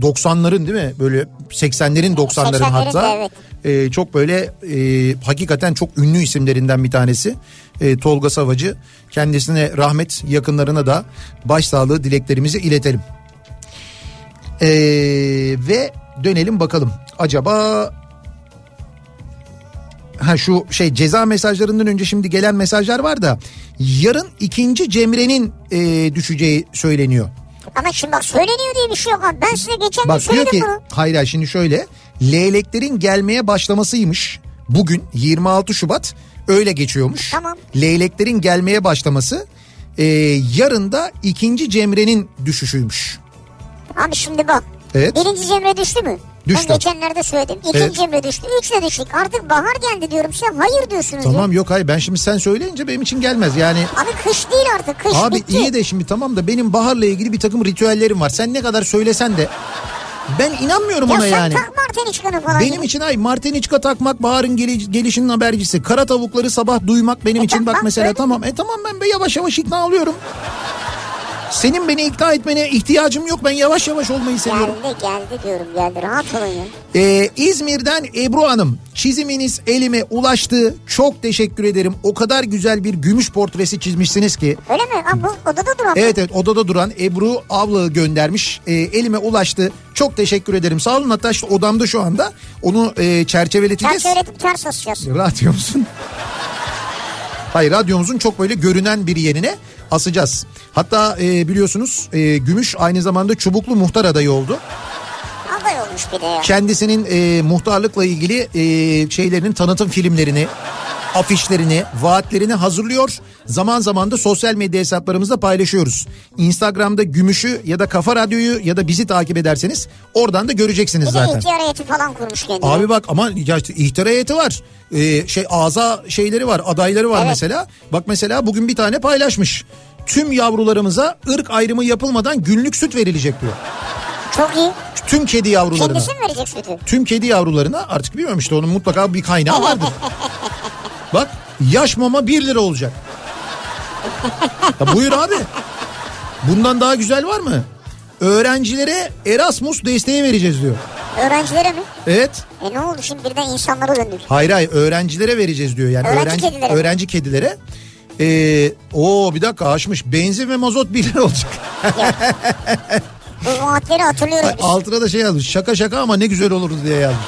90'ların değil mi? Böyle 80'lerin 90'ların 80'lerin hatta. evet. Ee, çok böyle e, hakikaten çok ünlü isimlerinden bir tanesi. Ee, Tolga Savacı. Kendisine rahmet yakınlarına da başsağlığı dileklerimizi iletelim. Ee, ve dönelim bakalım. Acaba ha şu şey ceza mesajlarından önce şimdi gelen mesajlar var da yarın ikinci Cemre'nin e, düşeceği söyleniyor. Ama şimdi bak söyleniyor diye bir şey yok abi. Ben size geçen gün Bak diyor söyledim ki bunu. hayır hayır, şimdi şöyle leyleklerin gelmeye başlamasıymış bugün 26 Şubat öyle geçiyormuş. Tamam. Leyleklerin gelmeye başlaması e, yarın da ikinci Cemre'nin düşüşüymüş. Abi şimdi bak. Evet. Birinci Cemre düştü mü? Düştü. Ben geçenlerde söyledim. İkinci Evet. Cemre düştü. Üç de düştük. Artık bahar geldi diyorum size. Hayır diyorsunuz Tamam ya. yok hayır ben şimdi sen söyleyince benim için gelmez yani. Abi kış değil artık. Kış Abi bitti. iyi de şimdi tamam da benim baharla ilgili bir takım ritüellerim var. Sen ne kadar söylesen de ben inanmıyorum ya ona sen yani. tak marteniçkanı falan. Benim ya. için ay marteniçka takmak baharın geli- gelişinin habercisi. Kara tavukları sabah duymak benim E için bak tamam, mesela öyle. tamam. E tamam ben be yavaş yavaş ikna oluyorum. Senin beni ikna etmene ihtiyacım yok. Ben yavaş yavaş olmayı seviyorum. Geldi geldi diyorum geldi. Rahat olun ya. Ee, İzmir'den Ebru Hanım çiziminiz elime ulaştı. Çok teşekkür ederim. O kadar güzel bir gümüş portresi çizmişsiniz ki. Öyle mi? Abi bu odada duran. Evet evet odada duran Ebru Avlı göndermiş. Ee, elime ulaştı. Çok teşekkür ederim. Sağ olun hatta işte odamda şu anda. Onu e, çerçeveleteceğiz. Çerçeveletip ters asacağız. Radyomuzun. Hayır radyomuzun çok böyle görünen bir yerine asacağız. Hatta e, biliyorsunuz e, Gümüş aynı zamanda çubuklu muhtar adayı oldu. Aday olmuş bir de ya. Kendisinin e, muhtarlıkla ilgili e, şeylerinin tanıtım filmlerini, afişlerini, vaatlerini hazırlıyor. Zaman zaman da sosyal medya hesaplarımızda paylaşıyoruz. Instagram'da Gümüş'ü ya da Kafa Radyo'yu ya da bizi takip ederseniz oradan da göreceksiniz Bir zaten. ihtiyar heyeti falan kurmuş kendine. Abi bak ama ya işte ihtar heyeti var. Ee, şey ağza şeyleri var adayları var Evet. mesela. Bak mesela bugün bir tane paylaşmış. tüm yavrularımıza ırk ayrımı yapılmadan günlük süt verilecek diyor. Çok iyi. Tüm kedi yavrularına. Kendisi mi verecek sütü? Tüm kedi yavrularına artık bilmiyorum işte onun mutlaka bir kaynağı vardır. Bak yaş mama 1 lira olacak. Ya buyur abi. Bundan daha güzel var mı? Öğrencilere Erasmus desteği vereceğiz diyor. Öğrencilere mi? Evet. E ne oldu şimdi birden insanlara döndük. Hayır hayır öğrencilere vereceğiz diyor. Yani Öğrenci öğrenci, kedilere öğrenci kedilere. Ee, o bir dakika aşmış. Benzin ve mazot 1 lira olacak. Bu vaatleri hatırlıyoruz biz. Altına da şey yazmış. Şaka şaka ama ne güzel olurdu diye yazmış.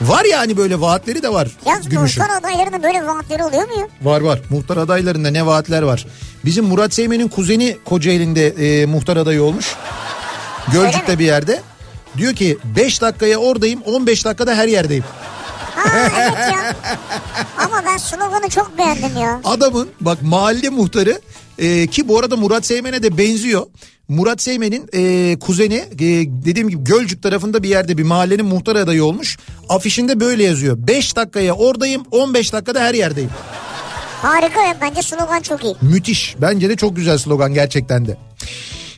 Var yani böyle vaatleri de var. Yalnız Gümüş'ün. muhtar adaylarının böyle vaatleri oluyor mu ya? Var var. Muhtar adaylarında ne vaatler var. Bizim Murat Seymen'in kuzeni Kocaeli'nde e, muhtar adayı olmuş. Gölcük'te bir yerde. Diyor ki 5 dakikaya oradayım 15 dakikada her yerdeyim. Ha evet ya. Ama ben sloganı çok beğendim ya. Adamın bak mahalle muhtarı e, ki bu arada Murat Seymen'e de benziyor. Murat Seymen'in e, kuzeni e, dediğim gibi Gölcük tarafında bir yerde bir mahallenin muhtar adayı olmuş. Afişinde böyle yazıyor. 5 dakikaya oradayım 15 dakikada her yerdeyim. Harika ya bence slogan çok iyi. Müthiş. Bence de çok güzel slogan gerçekten de.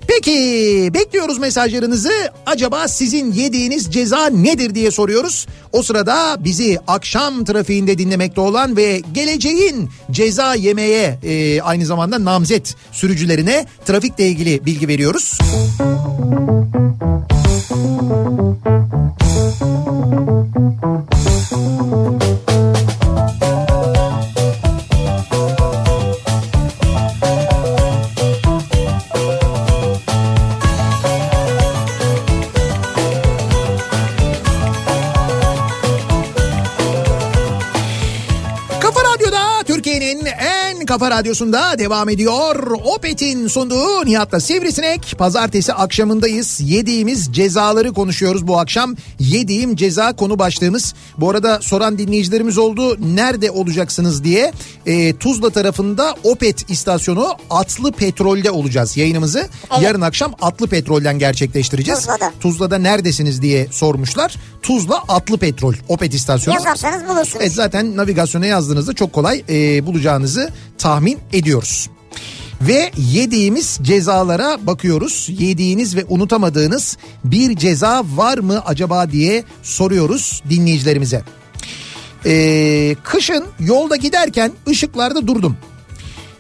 Peki bekliyoruz mesajlarınızı. Acaba sizin yediğiniz ceza nedir diye soruyoruz. O sırada bizi akşam trafiğinde dinlemekte olan ve geleceğin ceza yemeye e, aynı zamanda namzet sürücülerine trafikle ilgili bilgi veriyoruz. Radyo'da Türkiye'nin en kafa radyosunda devam ediyor. Opet'in sunduğu Nihat'la Sivrisinek. Pazartesi akşamındayız. Yediğimiz cezaları konuşuyoruz bu akşam. Yediğim ceza konu başlığımız. Bu arada soran dinleyicilerimiz oldu. Nerede olacaksınız diye. E, Tuzla tarafında Opet istasyonu Atlı Petrol'de olacağız yayınımızı. Evet. Yarın akşam Atlı Petrol'den gerçekleştireceğiz. Tuzla'da. Tuzla'da neredesiniz diye sormuşlar. Tuzla Atlı Petrol Opet istasyonu. Yazarsanız bulursunuz. Evet zaten navigasyona yazdığınızda çok kolay e, bulacağınızı tahmin ediyoruz. Ve yediğimiz cezalara bakıyoruz. Yediğiniz ve unutamadığınız bir ceza var mı acaba diye soruyoruz dinleyicilerimize. Ee, kışın yolda giderken ışıklarda durdum.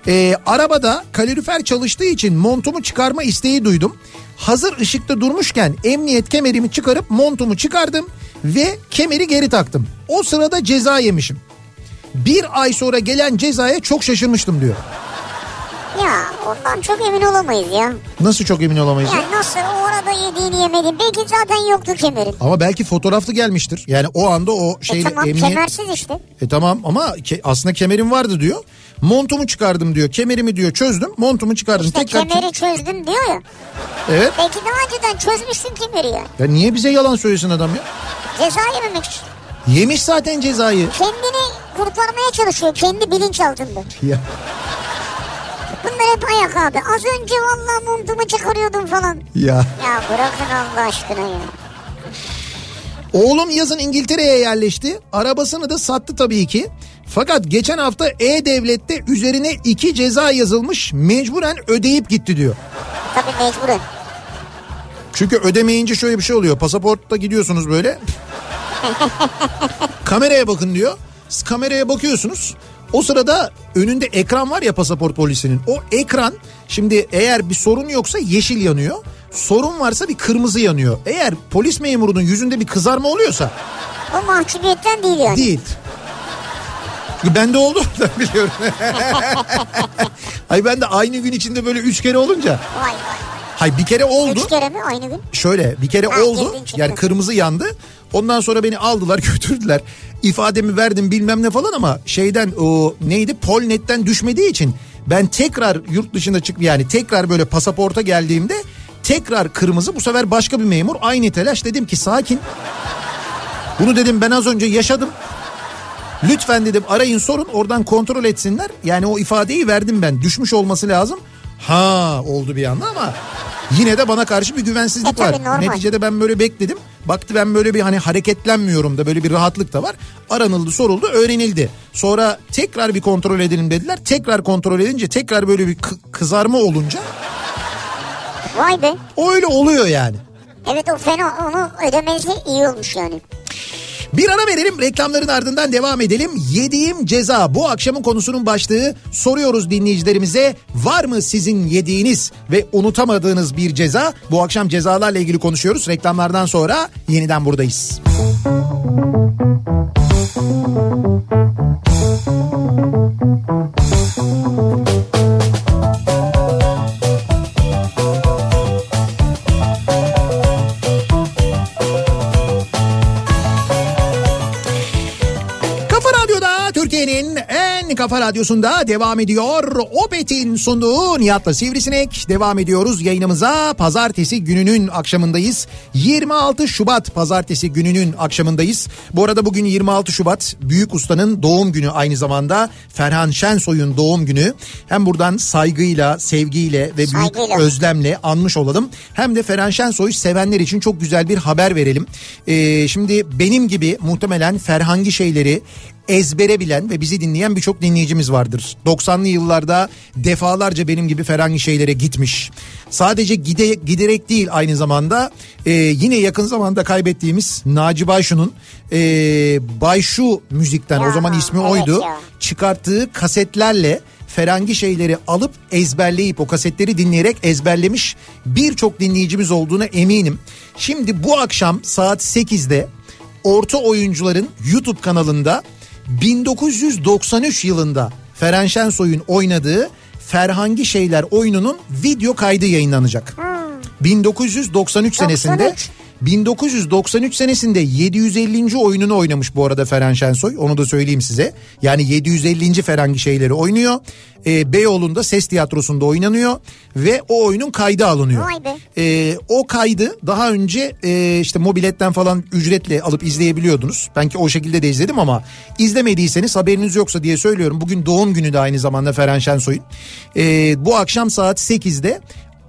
Ee, arabada kalorifer çalıştığı için montumu çıkarma isteği duydum. Hazır ışıkta durmuşken emniyet kemerimi çıkarıp montumu çıkardım ve kemeri geri taktım. O sırada ceza yemişim. Bir ay sonra gelen cezaya çok şaşırmıştım diyor. Ya ondan çok emin olamayız ya. Nasıl çok emin olamayız? ya? Nasıl o arada yediğini yemedin. Belki zaten yoktu kemerin. Ama belki fotoğraflı gelmiştir. Yani o anda o E şeyle tamam emniyet... kemersiz işte. E tamam ama ke- aslında kemerim vardı diyor. Montumu çıkardım diyor. Kemerimi diyor çözdüm. Montumu çıkardım. İşte Tekrar kemeri çözdüm diyor ya. Evet. Belki daha önceden çözmüşsün kemeri ya. Ya niye bize yalan söylesin adam ya? Ceza yememek için. Yemiş zaten cezayı. Kendini kurtarmaya çalışıyor kendi bilinç altında. Ya. Bunlar hep ayak abi. Az önce vallahi montumu çıkarıyordum falan. Ya. Ya bırakın Allah aşkına ya. Oğlum yazın İngiltere'ye yerleşti. Arabasını da sattı tabii ki. Fakat geçen hafta E-Devlet'te üzerine iki ceza yazılmış mecburen ödeyip gitti diyor. Tabii mecburen. Çünkü ödemeyince şöyle bir şey oluyor. Pasaportta gidiyorsunuz böyle. Kameraya bakın diyor. Siz kameraya bakıyorsunuz. O sırada önünde ekran var ya pasaport polisinin. O ekran şimdi eğer bir sorun yoksa yeşil yanıyor. Sorun varsa bir kırmızı yanıyor. Eğer polis memurunun yüzünde bir kızarma oluyorsa O mahcubiyetten değil yani. değil. Çünkü bende oldu da biliyorum. Ay ben de aynı gün içinde böyle üç kere olunca. Vay vay. Hay bir kere oldu. Üç kere mi aynı gün? Şöyle bir kere Ha, oldu. Yani kırmızı yandı. Ondan sonra beni aldılar götürdüler. İfademi verdim bilmem ne falan ama şeyden o neydi Polnet'ten düşmediği için ben tekrar yurt dışına çık yani tekrar böyle pasaporta geldiğimde tekrar kırmızı bu sefer başka bir memur aynı telaş dedim ki sakin. Bunu dedim ben az önce yaşadım. Lütfen dedim arayın sorun oradan kontrol etsinler. Yani o ifadeyi verdim ben düşmüş olması lazım. Ha oldu bir anda ama Yine de bana karşı bir güvensizlik E, var. normal. Neticede ben böyle bekledim. Baktı ben böyle bir hani hareketlenmiyorum da böyle bir rahatlık da var. Aranıldı, soruldu, öğrenildi. Sonra tekrar bir kontrol edelim dediler. Tekrar kontrol edince tekrar böyle bir kı- kızarma olunca Vay be. öyle oluyor yani. Evet o fena onu ödemesi iyi olmuş yani. Bir ara verelim reklamların ardından devam edelim. Yediğim ceza bu akşamın konusunun başlığı soruyoruz dinleyicilerimize var mı sizin yediğiniz ve unutamadığınız bir ceza? Bu akşam cezalarla ilgili konuşuyoruz. Reklamlardan sonra yeniden buradayız. Kafa kafa radyosunda devam ediyor. Opet'in sunduğu Nihat'la Sivrisinek. Devam ediyoruz yayınımıza. Pazartesi gününün akşamındayız. 26 Şubat pazartesi gününün akşamındayız. Bu arada bugün 26 Şubat Büyük Usta'nın doğum günü aynı zamanda. Ferhan Şensoy'un doğum günü. Hem buradan saygıyla, sevgiyle ve büyük Saygıyla. özlemle anmış olalım. Hem de Ferhan Şensoy sevenler için çok güzel bir haber verelim. Ee, şimdi benim gibi muhtemelen Ferhangi şeyleri ezbere bilen ve bizi dinleyen birçok dinleyicimiz vardır. 90'lı yıllarda defalarca benim gibi Ferhangi şeylere gitmiş. Sadece gide, giderek değil aynı zamanda e, yine yakın zamanda kaybettiğimiz Naci Bayşu'nun e, Bayşu müzikten o Ya, zaman ismi evet oydu. ya. Çıkarttığı kasetlerle Ferengi şeyleri alıp ezberleyip o kasetleri dinleyerek ezberlemiş birçok dinleyicimiz olduğuna eminim. Şimdi bu akşam saat 8'de Orta Oyuncuların YouTube kanalında 1993 yılında Feren Şensoy'un oynadığı Ferhangi Şeyler oyununun video kaydı yayınlanacak. 1993 senesinde 93. 1993 senesinde 750. oyununu oynamış bu arada Feren Şensoy. Onu da söyleyeyim size. Yani 750. Ferengi şeyleri oynuyor. Ee, Beyoğlu'nda ses tiyatrosunda oynanıyor ve o oyunun kaydı alınıyor. Ee, o kaydı daha önce e, işte mobiletten falan ücretle alıp izleyebiliyordunuz. Ben ki o şekilde de izledim ama izlemediyseniz haberiniz yoksa diye söylüyorum. Bugün doğum günü de aynı zamanda Feren Şensoy'un. Ee, bu akşam saat 8'de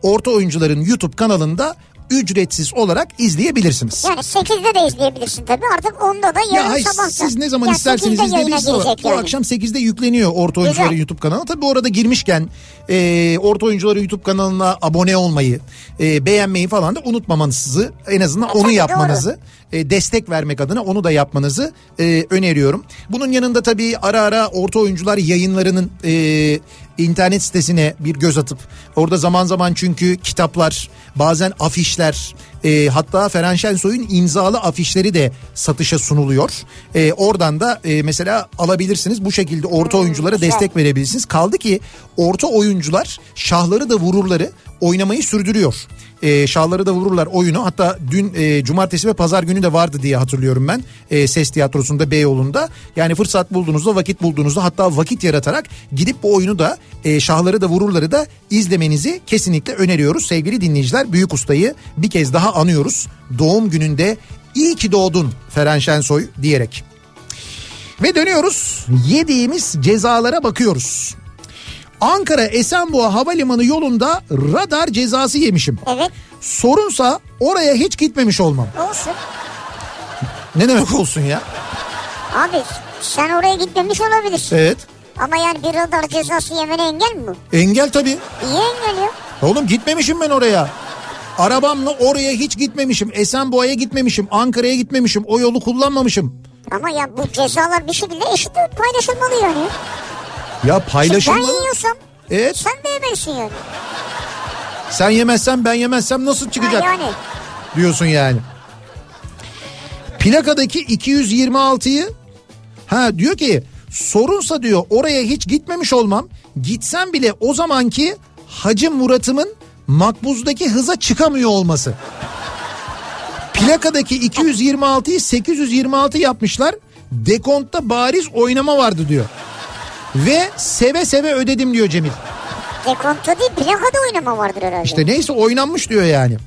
Orta Oyuncuların YouTube kanalında ücretsiz olarak izleyebilirsiniz. Yani 8'de de izleyebilirsin tabii artık 10'da da yarın Ya hayır, sabah siz ne zaman Ya isterseniz 8'de yayına izleyebilirsiniz. girecek Bu yani. akşam 8'de yükleniyor Orta Oyuncuları Güzel. YouTube kanalı. Tabii orada girmişken e, Orta Oyuncuları YouTube kanalına abone olmayı, e, beğenmeyi falan da unutmamanızı en azından E, onu yapmanızı, e, destek vermek adına onu da yapmanızı e, öneriyorum. Bunun yanında tabii ara ara Orta Oyuncular yayınlarının e, internet sitesine bir göz atıp orada zaman zaman çünkü kitaplar, bazen afişler, e, hatta Feren Şensoy'un imzalı afişleri de satışa sunuluyor. E, oradan da e, mesela alabilirsiniz. Bu şekilde orta oyunculara güzel. destek verebilirsiniz. Kaldı ki orta oyuncular şahları da vururları oynamayı sürdürüyor. E, şahları da vururlar oyunu. Hatta dün e, cumartesi ve pazar günü de vardı diye hatırlıyorum ben. E, Ses tiyatrosunda Beyoğlu'nda. Yani fırsat bulduğunuzda vakit bulduğunuzda hatta vakit yaratarak gidip bu oyunu da e, şahları da vururları da izlemenizi kesinlikle öneriyoruz. Sevgili dinleyiciler Büyük Usta'yı bir kez daha anıyoruz. Doğum gününde iyi ki doğdun Feren Şensoy diyerek. Ve dönüyoruz yediğimiz cezalara bakıyoruz. Ankara Esenboğa Havalimanı yolunda radar cezası yemişim. Evet Sorunsa oraya hiç gitmemiş olmam. olsun. Ne demek olsun ya? Abi sen oraya gitmemiş olabilirsin. Evet. Ama yani bir radar cezası yemene engel mi bu? Engel tabii. Niye engel ya? Oğlum gitmemişim ben oraya. Arabamla oraya hiç gitmemişim. Esenboğa'ya gitmemişim. Ankara'ya gitmemişim. O yolu kullanmamışım. Ama ya bu cezalar bir şekilde eşit paylaşılmalı yani. Ya Şimdi ben paylaşılmalı. yiyorsam Evet. sen de yemelisin yani. Sen yemezsen ben yemezsem nasıl Ha, çıkacak yani. diyorsun yani. Plakadaki 226'yı ha diyor ki sorunsa diyor oraya hiç gitmemiş olmam. Gitsem bile o zamanki Hacı Murat'ımın makbuzdaki hıza çıkamıyor olması. Plakadaki 226'yı 826 yapmışlar. Dekontta bariz oynama vardı diyor. Ve seve seve ödedim diyor Cemil. Dekonto değil plakada oynama vardır herhalde. İşte neyse oynanmış diyor yani.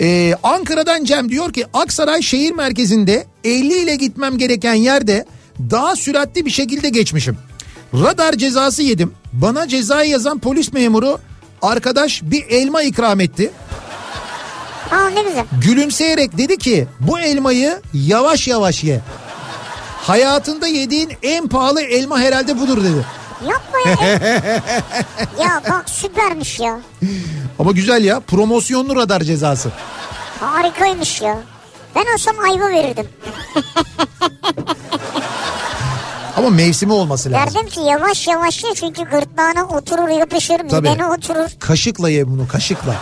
Ee, Ankara'dan Cem diyor ki Aksaray şehir merkezinde 50 ile gitmem gereken yerde daha süratli bir şekilde geçmişim. Radar cezası yedim. Bana cezayı yazan polis memuru Arkadaş bir elma ikram etti. Aa ne güzel. Gülümseyerek dedi ki bu elmayı yavaş yavaş ye. Hayatında yediğin en pahalı elma herhalde budur dedi. Yapma ya. ya bak süpermiş ya. Ama güzel ya promosyonlu radar cezası. Harikaymış ya. Ben olsam ayva verirdim. Ama mevsimi olması lazım. Derdim ki yavaş yavaş ye çünkü gırtlağına oturur yapışır Tabii. midene oturur. Kaşıkla ye bunu kaşıkla.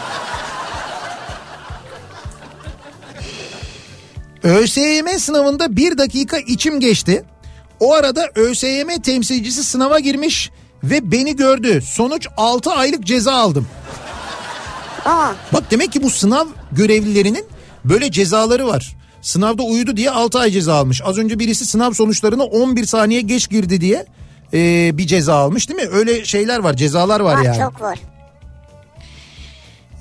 ÖSYM sınavında bir dakika içim geçti. O arada ÖSYM temsilcisi sınava girmiş ve beni gördü. Sonuç 6 aylık ceza aldım. Aa Bak demek ki bu sınav görevlilerinin böyle cezaları var. Sınavda uyudu diye 6 ay ceza almış. Az önce birisi sınav sonuçlarına 11 saniye geç girdi diye e, bir ceza almış değil mi? Öyle şeyler var cezalar var var yani. çok var.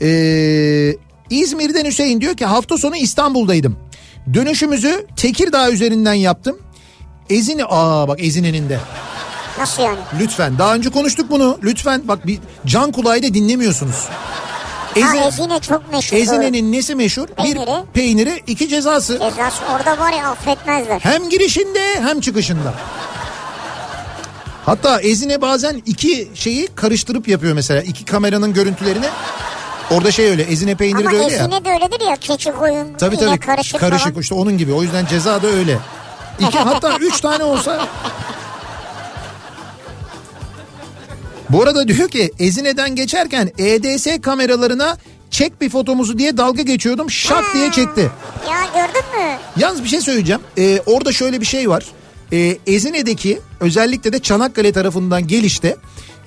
Ee, İzmir'den Hüseyin diyor ki hafta sonu İstanbul'daydım. Dönüşümüzü Tekirdağ üzerinden yaptım. Ezine aa bak Ezine'nin de. Nasıl yani? Lütfen daha önce konuştuk bunu. Lütfen bak bir can kulağıyla dinlemiyorsunuz. Ha Ezine, Ezine çok meşhur. Ezine'nin nesi meşhur? Bir Peyniri. peyniri, iki cezası. Cezası orada var ya affetmezler. Hem girişinde hem çıkışında. Hatta Ezine bazen iki şeyi karıştırıp yapıyor mesela. iki kameranın görüntülerini. Orada şey öyle Ezine peyniri Ama de öyle ya. Ezine de öyledir ya keçi koyun Tabii tabii karışık, karışık falan. işte onun gibi. O yüzden ceza da öyle. İki hatta üç tane olsa. Bu arada diyor ki Ezine'den geçerken EDS kameralarına çek bir fotomuzu diye dalga geçiyordum şak diye çekti. Ya gördün mü? Yalnız bir şey söyleyeceğim. Ee, orada şöyle bir şey var. Ee, Ezine'deki özellikle de Çanakkale tarafından gelişte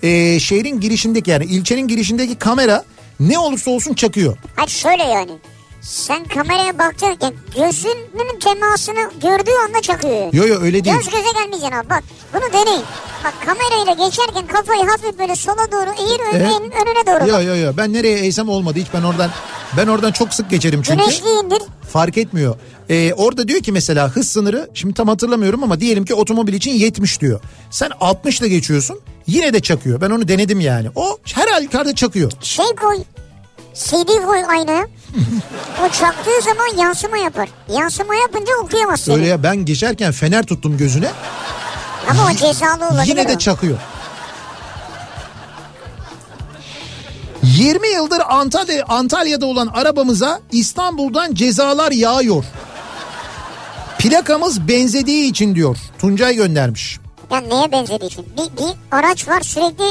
e, şehrin girişindeki yani ilçenin girişindeki kamera ne olursa olsun çakıyor. Hayır şöyle yani. Sen kameraya bakacakken gözünün temasını gördüğü anda çakıyor. Yo yo öyle değil. Göz göze gelmeyeceksin abi bak bunu deneyin. Bak kamerayla geçerken kafayı hafif böyle sola doğru eğir ön, Evet. en- önüne doğru Yo yo yo ben nereye eğsem olmadı hiç ben oradan ben oradan çok sık geçerim çünkü. Güneşli indir. Fark etmiyor. Ee, orada diyor ki mesela hız sınırı şimdi tam hatırlamıyorum ama diyelim ki otomobil için 70 diyor. Sen 60 ile geçiyorsun yine de çakıyor. Ben onu denedim yani. O her halükarda çakıyor. Şey koy. CD koy aynaya. o çaktığı zaman yansıma yapar. Yansıma yapınca okuyamazsın. Öyle ya ben geçerken fener tuttum gözüne Ama o cezalı olabilir. yine o. de çakıyor. 20 yıldır Antalya, Antalya'da olan arabamıza İstanbul'dan cezalar yağıyor. Plakamız benzediği için diyor. Tuncay göndermiş. Ya neye benzediği için? Bir, bir araç var sürekli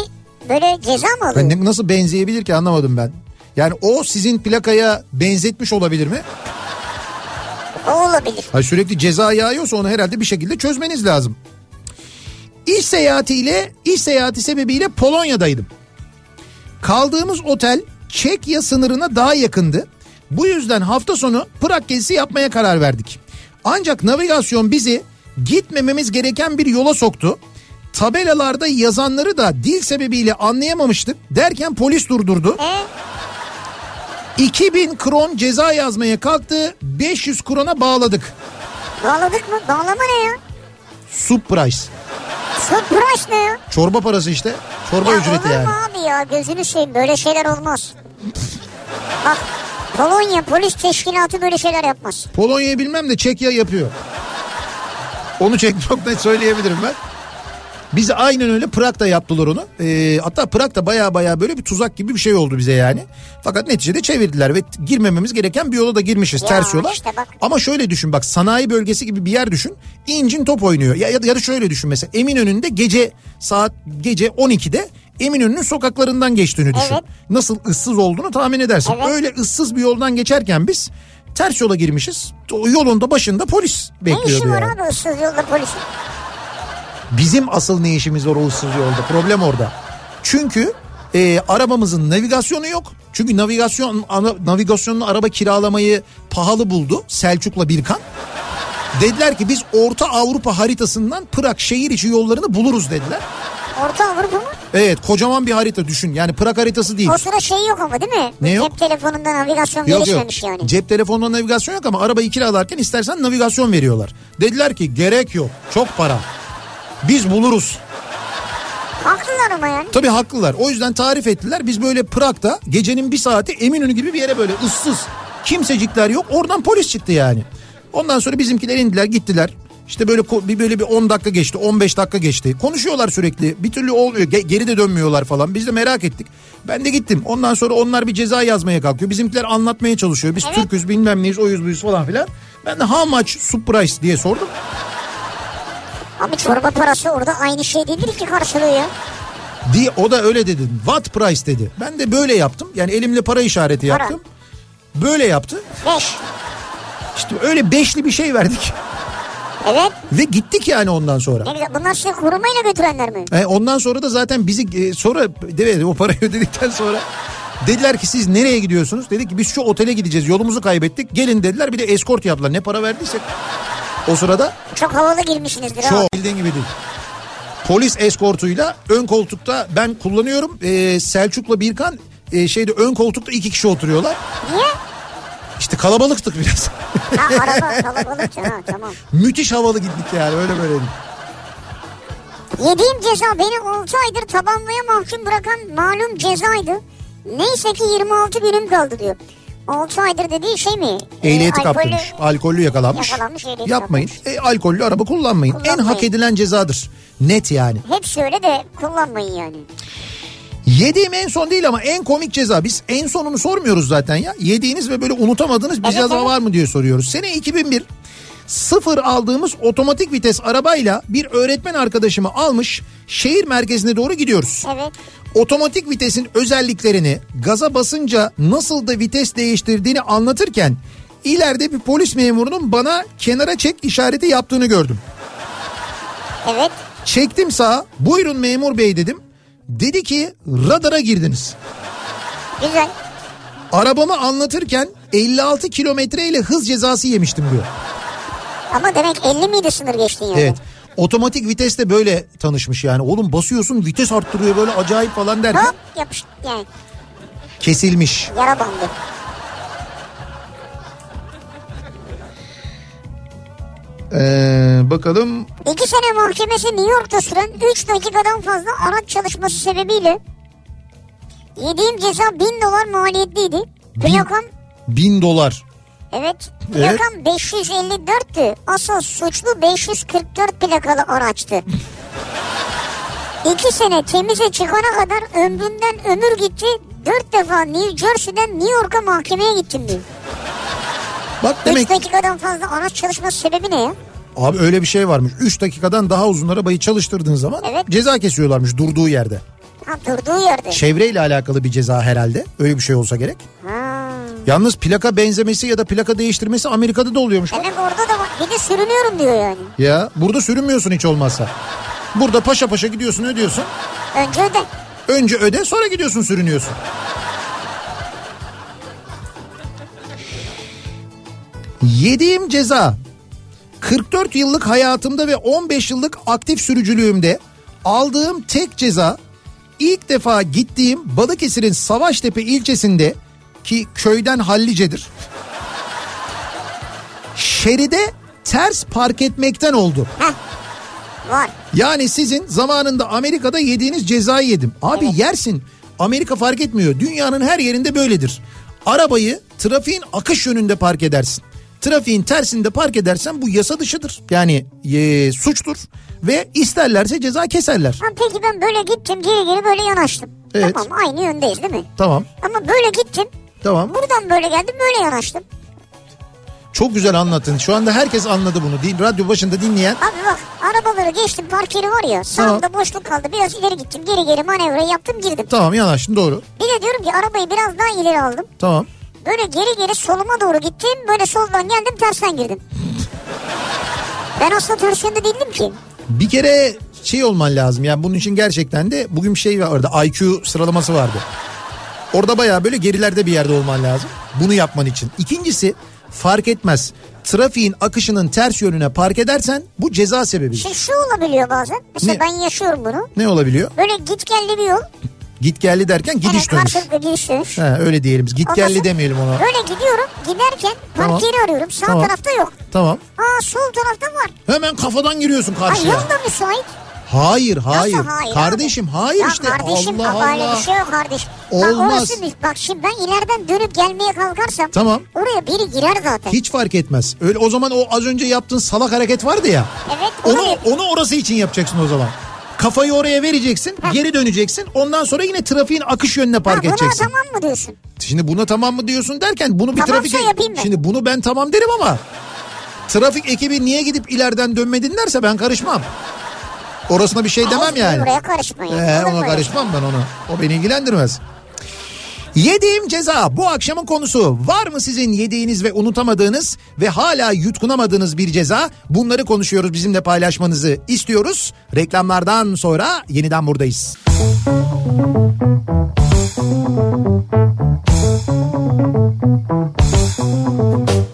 böyle ceza mı alıyor? Ben nasıl benzeyebilir ki anlamadım ben. Yani o sizin plakaya benzetmiş olabilir mi? O olabilir. Ha sürekli ceza yağıyorsa onu herhalde bir şekilde çözmeniz lazım. İş seyahatiyle, iş seyahati sebebiyle Polonya'daydım. Kaldığımız otel Çekya sınırına daha yakındı. Bu yüzden hafta sonu Prag gezisi yapmaya karar verdik. Ancak navigasyon bizi gitmememiz gereken bir yola soktu. Tabelalarda yazanları da dil sebebiyle anlayamamıştık. Derken polis durdurdu. E 2000 kron ceza yazmaya kalktı. 500 krona bağladık. bağladık mı? Bağlama ne ya? Subprice. Surprise ne ya? Çorba parası işte. Çorba ya ücreti olur yani. mu abi ya gözünü seveyim böyle şeyler olmaz. Bak Polonya polis teşkilatı böyle şeyler yapmaz. Polonya'yı bilmem de Çekya yapıyor. Onu çek çok net söyleyebilirim ben. Bize aynen öyle Prag'da yaptılar onu. Ee, hatta Prag'da baya baya böyle bir tuzak gibi bir şey oldu bize yani. Fakat neticede çevirdiler ve girmememiz gereken bir yola da girmişiz Ya ters yola. işte bak. Ama şöyle düşün bak sanayi bölgesi gibi bir yer düşün. İncin top oynuyor. Ya, ya, da- ya da şöyle düşün mesela Eminönü'nde gece saat gece 12'de Eminönü'nün sokaklarından geçtiğini düşün. Evet. Nasıl ıssız olduğunu tahmin edersin. Evet. Öyle ıssız bir yoldan geçerken biz ters yola girmişiz. O Yolun da başında polis Ne işi bekliyordu var abi ıssız yolda polisin? Bizim asıl ne işimiz var ıssız yolda? Problem orada. Çünkü e, arabamızın navigasyonu yok. Çünkü navigasyon ana, navigasyonlu araba kiralamayı pahalı buldu Selçuk'la Birkan. Dediler ki biz Orta Avrupa haritasından Prag şehir içi yollarını buluruz dediler. Orta Avrupa mı? Evet kocaman bir harita düşün. Yani Prag haritası değil. O sıra şey yok ama değil mi? Ne yok? Cep telefonunda navigasyon Yok yok. gelişmemiş yani. Cep telefonunda navigasyon yok ama arabayı kiralarken istersen navigasyon veriyorlar. Dediler ki gerek yok. Çok para. Biz buluruz. Haklılar ama yani. Tabii haklılar. O yüzden tarif ettiler. Biz böyle Prag'da gecenin bir saati Eminönü gibi bir yere böyle ıssız. Kimsecikler yok. Oradan polis çıktı yani. Ondan sonra bizimkiler indiler gittiler. İşte böyle bir böyle bir 10 dakika geçti, 15 dakika geçti. Konuşuyorlar sürekli. Bir türlü olmuyor. Ge- geri de dönmüyorlar falan. Biz de merak ettik. Ben de gittim. Ondan sonra onlar bir ceza yazmaya kalkıyor. Bizimkiler anlatmaya çalışıyor. Biz Evet. Türküz bilmem neyiz, oyuz buyuz falan filan. Ben de how much surprise diye sordum. Abi çorba parası orada aynı şey değildir ki karşılığı ya. Diye o da öyle dedi. What price dedi. Ben de böyle yaptım. Yani elimle para işareti Para. yaptım. Böyle yaptı. Beş. İşte öyle beşli bir şey verdik. Evet. Ve gittik yani ondan sonra. Ne güzel. Bunlar sizi korumayla götürenler mi? E, ondan sonra da zaten bizi e, sonra evet o parayı ödedikten sonra dediler ki siz nereye gidiyorsunuz? Dedik ki biz şu otele gideceğiz yolumuzu kaybettik. Gelin dediler bir de eskort yaptılar. Ne para verdiysek o sırada Çok havalı girmişsinizdir çok bildiğin gibi değil. Polis eskortuyla ön koltukta ben kullanıyorum. E, Selçuk'la Birkan e, şeyde ön koltukta iki kişi oturuyorlar. Niye? İşte kalabalıktık biraz. Ha araba kalabalıkça ha tamam. Müthiş havalı gittik yani öyle böyle. Yediğim ceza beni 6 aydır tabanlıya mahkum bırakan malum cezaydı. Neyse ki 26 günüm kaldı diyor. 6 aydır dediği şey mi? Ehliyeti Ee, alkollü- kaptırmış. Alkollü yakalanmış. Yakalanmış, ehliyeti Yapmayın. E, alkollü araba kullanmayın. En Kullanmayın. hak edilen cezadır. Net yani. Hepsi öyle de kullanmayın yani. Yediğim en son değil ama en komik ceza. Biz en sonunu sormuyoruz zaten ya. Yediğiniz ve böyle unutamadığınız bir Evet, ceza evet. var mı diye soruyoruz. Sene 2001 sıfır aldığımız otomatik vites arabayla bir öğretmen arkadaşımı almış şehir merkezine doğru gidiyoruz. Evet. Otomatik vitesin özelliklerini gaza basınca nasıl da vites değiştirdiğini anlatırken ileride bir polis memurunun bana kenara çek işareti yaptığını gördüm. Evet. Çektim sağa buyurun memur bey dedim. Dedi ki radara girdiniz. Güzel. Arabamı anlatırken 56 kilometreyle hız cezası yemiştim diyor. Ama demek 50 miydi sınır geçtin yani? Evet. Otomatik viteste böyle tanışmış yani. Oğlum basıyorsun vites arttırıyor böyle acayip falan derken Hop yapış yani kesilmiş. yara bandı. Ee, bakalım İki sene mahkemesi New York'ta süren 3 dakikadan fazla araç çalışması sebebiyle yediğim ceza 1000 dolar maliyetliydi. Plakam bin dolar. Evet plakam 554'tü. Asıl suçlu 544 plakalı araçtı. İki sene temize çıkana kadar ömrümden ömür gitti. Dört defa New Jersey'den New York'a mahkemeye gittim diyor. Bak 3 demek dakikadan fazla araç çalışması sebebi ne ya? abi öyle bir şey varmış. 3 dakikadan daha uzun arabayı çalıştırdığın zaman Evet. ceza kesiyorlarmış durduğu yerde. Ha durduğu yerde. Çevreyle alakalı bir ceza herhalde. Öyle bir şey olsa gerek. Ha. Yalnız plaka benzemesi ya da plaka değiştirmesi Amerika'da da oluyormuş. Demek orada da var. Bir de sürünüyorum diyor yani. Ya burada sürünmüyorsun hiç olmazsa. Burada paşa paşa gidiyorsun ödüyorsun. Önce öde. Önce öde sonra gidiyorsun sürünüyorsun. Yediğim ceza 44 yıllık hayatımda ve 15 yıllık aktif sürücülüğümde aldığım tek ceza ilk defa gittiğim Balıkesir'in Savaştepe ilçesinde ki köyden hallicedir. Şeride ters park etmekten oldu. Heh. Var. Yani sizin zamanında Amerika'da yediğiniz cezayı yedim. Abi yersin. Amerika fark etmiyor. Dünyanın her yerinde böyledir. Arabayı trafiğin akış yönünde park edersin. Trafiğin tersinde park edersen bu yasa dışıdır. Yani e, suçtur ve isterlerse ceza keserler. Ha, peki ben böyle gittim geri geri böyle yanaştım. Evet. Tamam aynı yöndeyiz değil mi? Tamam Ama böyle gittim. Tamam. Buradan böyle geldim böyle yanaştım. Çok güzel anlattın. Şu anda herkes anladı bunu. Din, radyo başında dinleyen. Abi bak arabaları geçtim park yeri var ya sağımda boşluk kaldı biraz ileri gittim geri geri manevra yaptım girdim. Tamam yanaştın doğru. Bir de diyorum ki arabayı biraz daha ileri aldım. Tamam. Böyle geri geri soluma doğru gittim böyle soldan geldim tersten girdim. Ben aslında ters yönde değildim ki. Bir kere şey olman lazım. Yani bunun için gerçekten de bugün bir şey vardı. IQ sıralaması vardı. Orada bayağı böyle gerilerde bir yerde olman lazım. Bunu yapman için. İkincisi fark etmez. Trafiğin akışının ters yönüne park edersen bu ceza sebebidir. Şimdi şu olabiliyor bazen. Mesela Ne? ben yaşıyorum bunu. Ne olabiliyor? Böyle git geldi bir yol. Git geldi derken gidiş Evet, dönüş. gidiş dönüş. Ha, öyle diyelim. Git Ondan geldi demeyelim ona. Böyle gidiyorum. Giderken park Tamam. yeri arıyorum. Sağ Tamam. tarafta yok. Tamam. Aa sol tarafta var. Hemen kafadan giriyorsun Ay karşıya. yol da müsait. Hayır hayır. Nasıl hayır Kardeşim abi? hayır ya işte. kardeşim Allah bak öyle Allah. bir şey yok kardeşim. Olmaz. Bak bak şimdi ben ileriden dönüp gelmeye kalkarsam. Tamam. Oraya biri girer zaten. Hiç fark etmez. Öyle o zaman o az önce yaptığın salak hareket vardı ya. Evet, Onu onu onu orası için yapacaksın o zaman. Kafayı oraya vereceksin, geri döneceksin. Ondan sonra yine trafiğin akış yönüne Ha, park buna edeceksin. tamam mı diyorsun? Şimdi buna tamam mı diyorsun derken bunu bir Tamamsa trafik yapayım ben. Şimdi bunu ben tamam derim ama trafik ekibi niye gidip ileriden dönmedin derse ben karışmam. Orasına bir şey demem yani. Buraya karışma ya. Ee, ona karışmam ben ona. O beni ilgilendirmez. Yediğim ceza bu akşamın konusu. Var mı sizin yediğiniz ve unutamadığınız ve hala yutkunamadığınız bir ceza? Bunları konuşuyoruz bizimle paylaşmanızı istiyoruz. Reklamlardan sonra yeniden buradayız. Kafa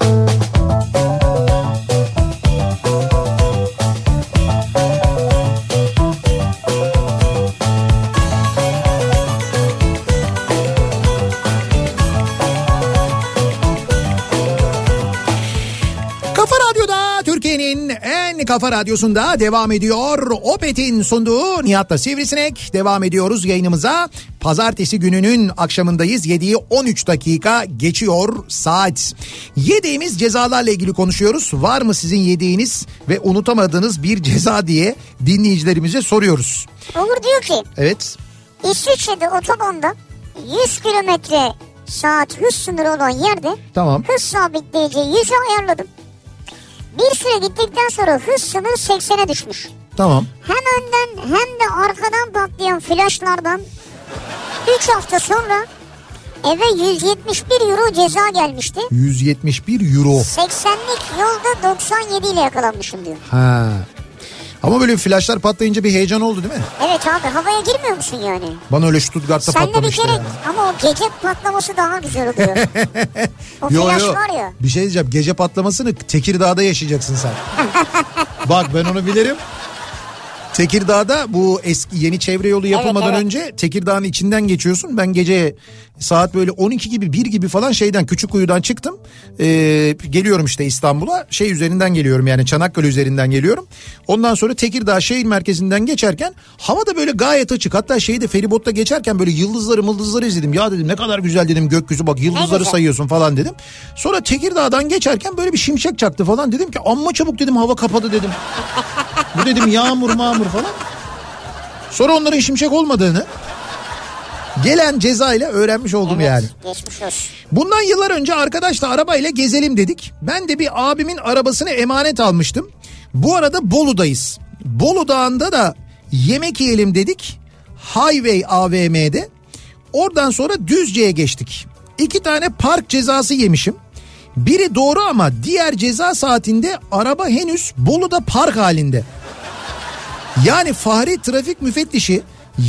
kafa radyosunda devam ediyor. Opet'in sunduğu Nihat'la Sivrisinek. Devam ediyoruz yayınımıza. Pazartesi gününün akşamındayız. 7'yi 13 dakika geçiyor saat. Yediğimiz cezalarla ilgili konuşuyoruz. Var mı sizin yediğiniz ve unutamadığınız bir ceza diye dinleyicilerimize soruyoruz. Olur diyor ki Evet. İsviçre'de otobanda 100 kilometre saat hız sınırı olan yerde Tamam. hız sabitleyici 100'e ayarladım. Bir süre gittikten sonra hız sınırı 80'e düşmüş. Tamam. Hem önden hem de arkadan patlayan flaşlardan 3 hafta sonra eve 171 euro ceza gelmişti. 171 euro. 80'lik yolda 97 ile yakalanmışım diyor. Ha. Ama böyle flaşlar patlayınca bir heyecan oldu değil mi? Evet abi havaya girmiyor musun yani? Bana öyle Stuttgart'ta Sen de bir patlamıştı kere yani. ama o gece patlaması daha güzel oluyor. o Yo, flash yo. var ya. Bir şey diyeceğim. Gece patlamasını Tekirdağ'da yaşayacaksın sen. Bak ben onu bilirim. Tekirdağ'da bu eski yeni çevre yolu yapılmadan evet. önce Tekirdağ'ın içinden geçiyorsun. Ben gece saat böyle 12 gibi 1 gibi falan şeyden Küçükkuyu'dan çıktım. Ee, geliyorum işte İstanbul'a. Şey üzerinden geliyorum yani Çanakkale üzerinden geliyorum. Ondan sonra Tekirdağ şehir merkezinden geçerken hava da böyle gayet açık. Hatta şeyde feribotta geçerken böyle yıldızları mıldızları izledim. Ya dedim ne kadar güzel dedim gökyüzü bak yıldızları sayıyorsun falan dedim. Sonra Tekirdağ'dan geçerken böyle bir şimşek çaktı falan dedim ki amma çabuk dedim hava kapadı dedim. Bu dedim yağmur mağmur falan. Sonra onların şimşek olmadığını gelen ceza ile öğrenmiş oldum Evet, yani. Geçmiş olsun. Bundan yıllar önce arkadaşla arabayla gezelim dedik. Ben de bir abimin arabasını emanet almıştım. Bu arada Bolu'dayız. Bolu Dağı'nda da yemek yiyelim dedik. Highway AVM'de. Oradan sonra Düzce'ye geçtik. İki tane park cezası yemişim. Biri doğru ama diğer ceza saatinde araba henüz Bolu'da park halinde. Yani Fahri trafik müfettişi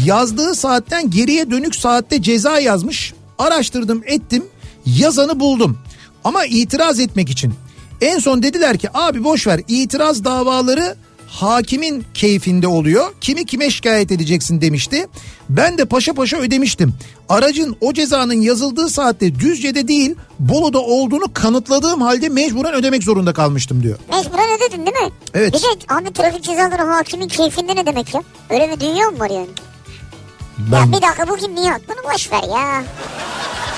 yazdığı saatten geriye dönük saatte ceza yazmış. Araştırdım ettim yazanı buldum. Ama itiraz etmek için. En son dediler ki abi boş ver itiraz davaları hakimin keyfinde oluyor. Kimi kime şikayet edeceksin demişti. Ben de paşa paşa ödemiştim. Aracın o cezanın yazıldığı saatte Düzce'de değil Bolu'da olduğunu kanıtladığım halde mecburen ödemek zorunda kalmıştım diyor. Mecburen ödedin değil mi? Evet. Bir de abi trafik cezaları hakimin keyfinde ne demek ya? Öyle bir dünya mı var yani? Ben Ya bir dakika bu kim Nihat? Bunu boş ver ya.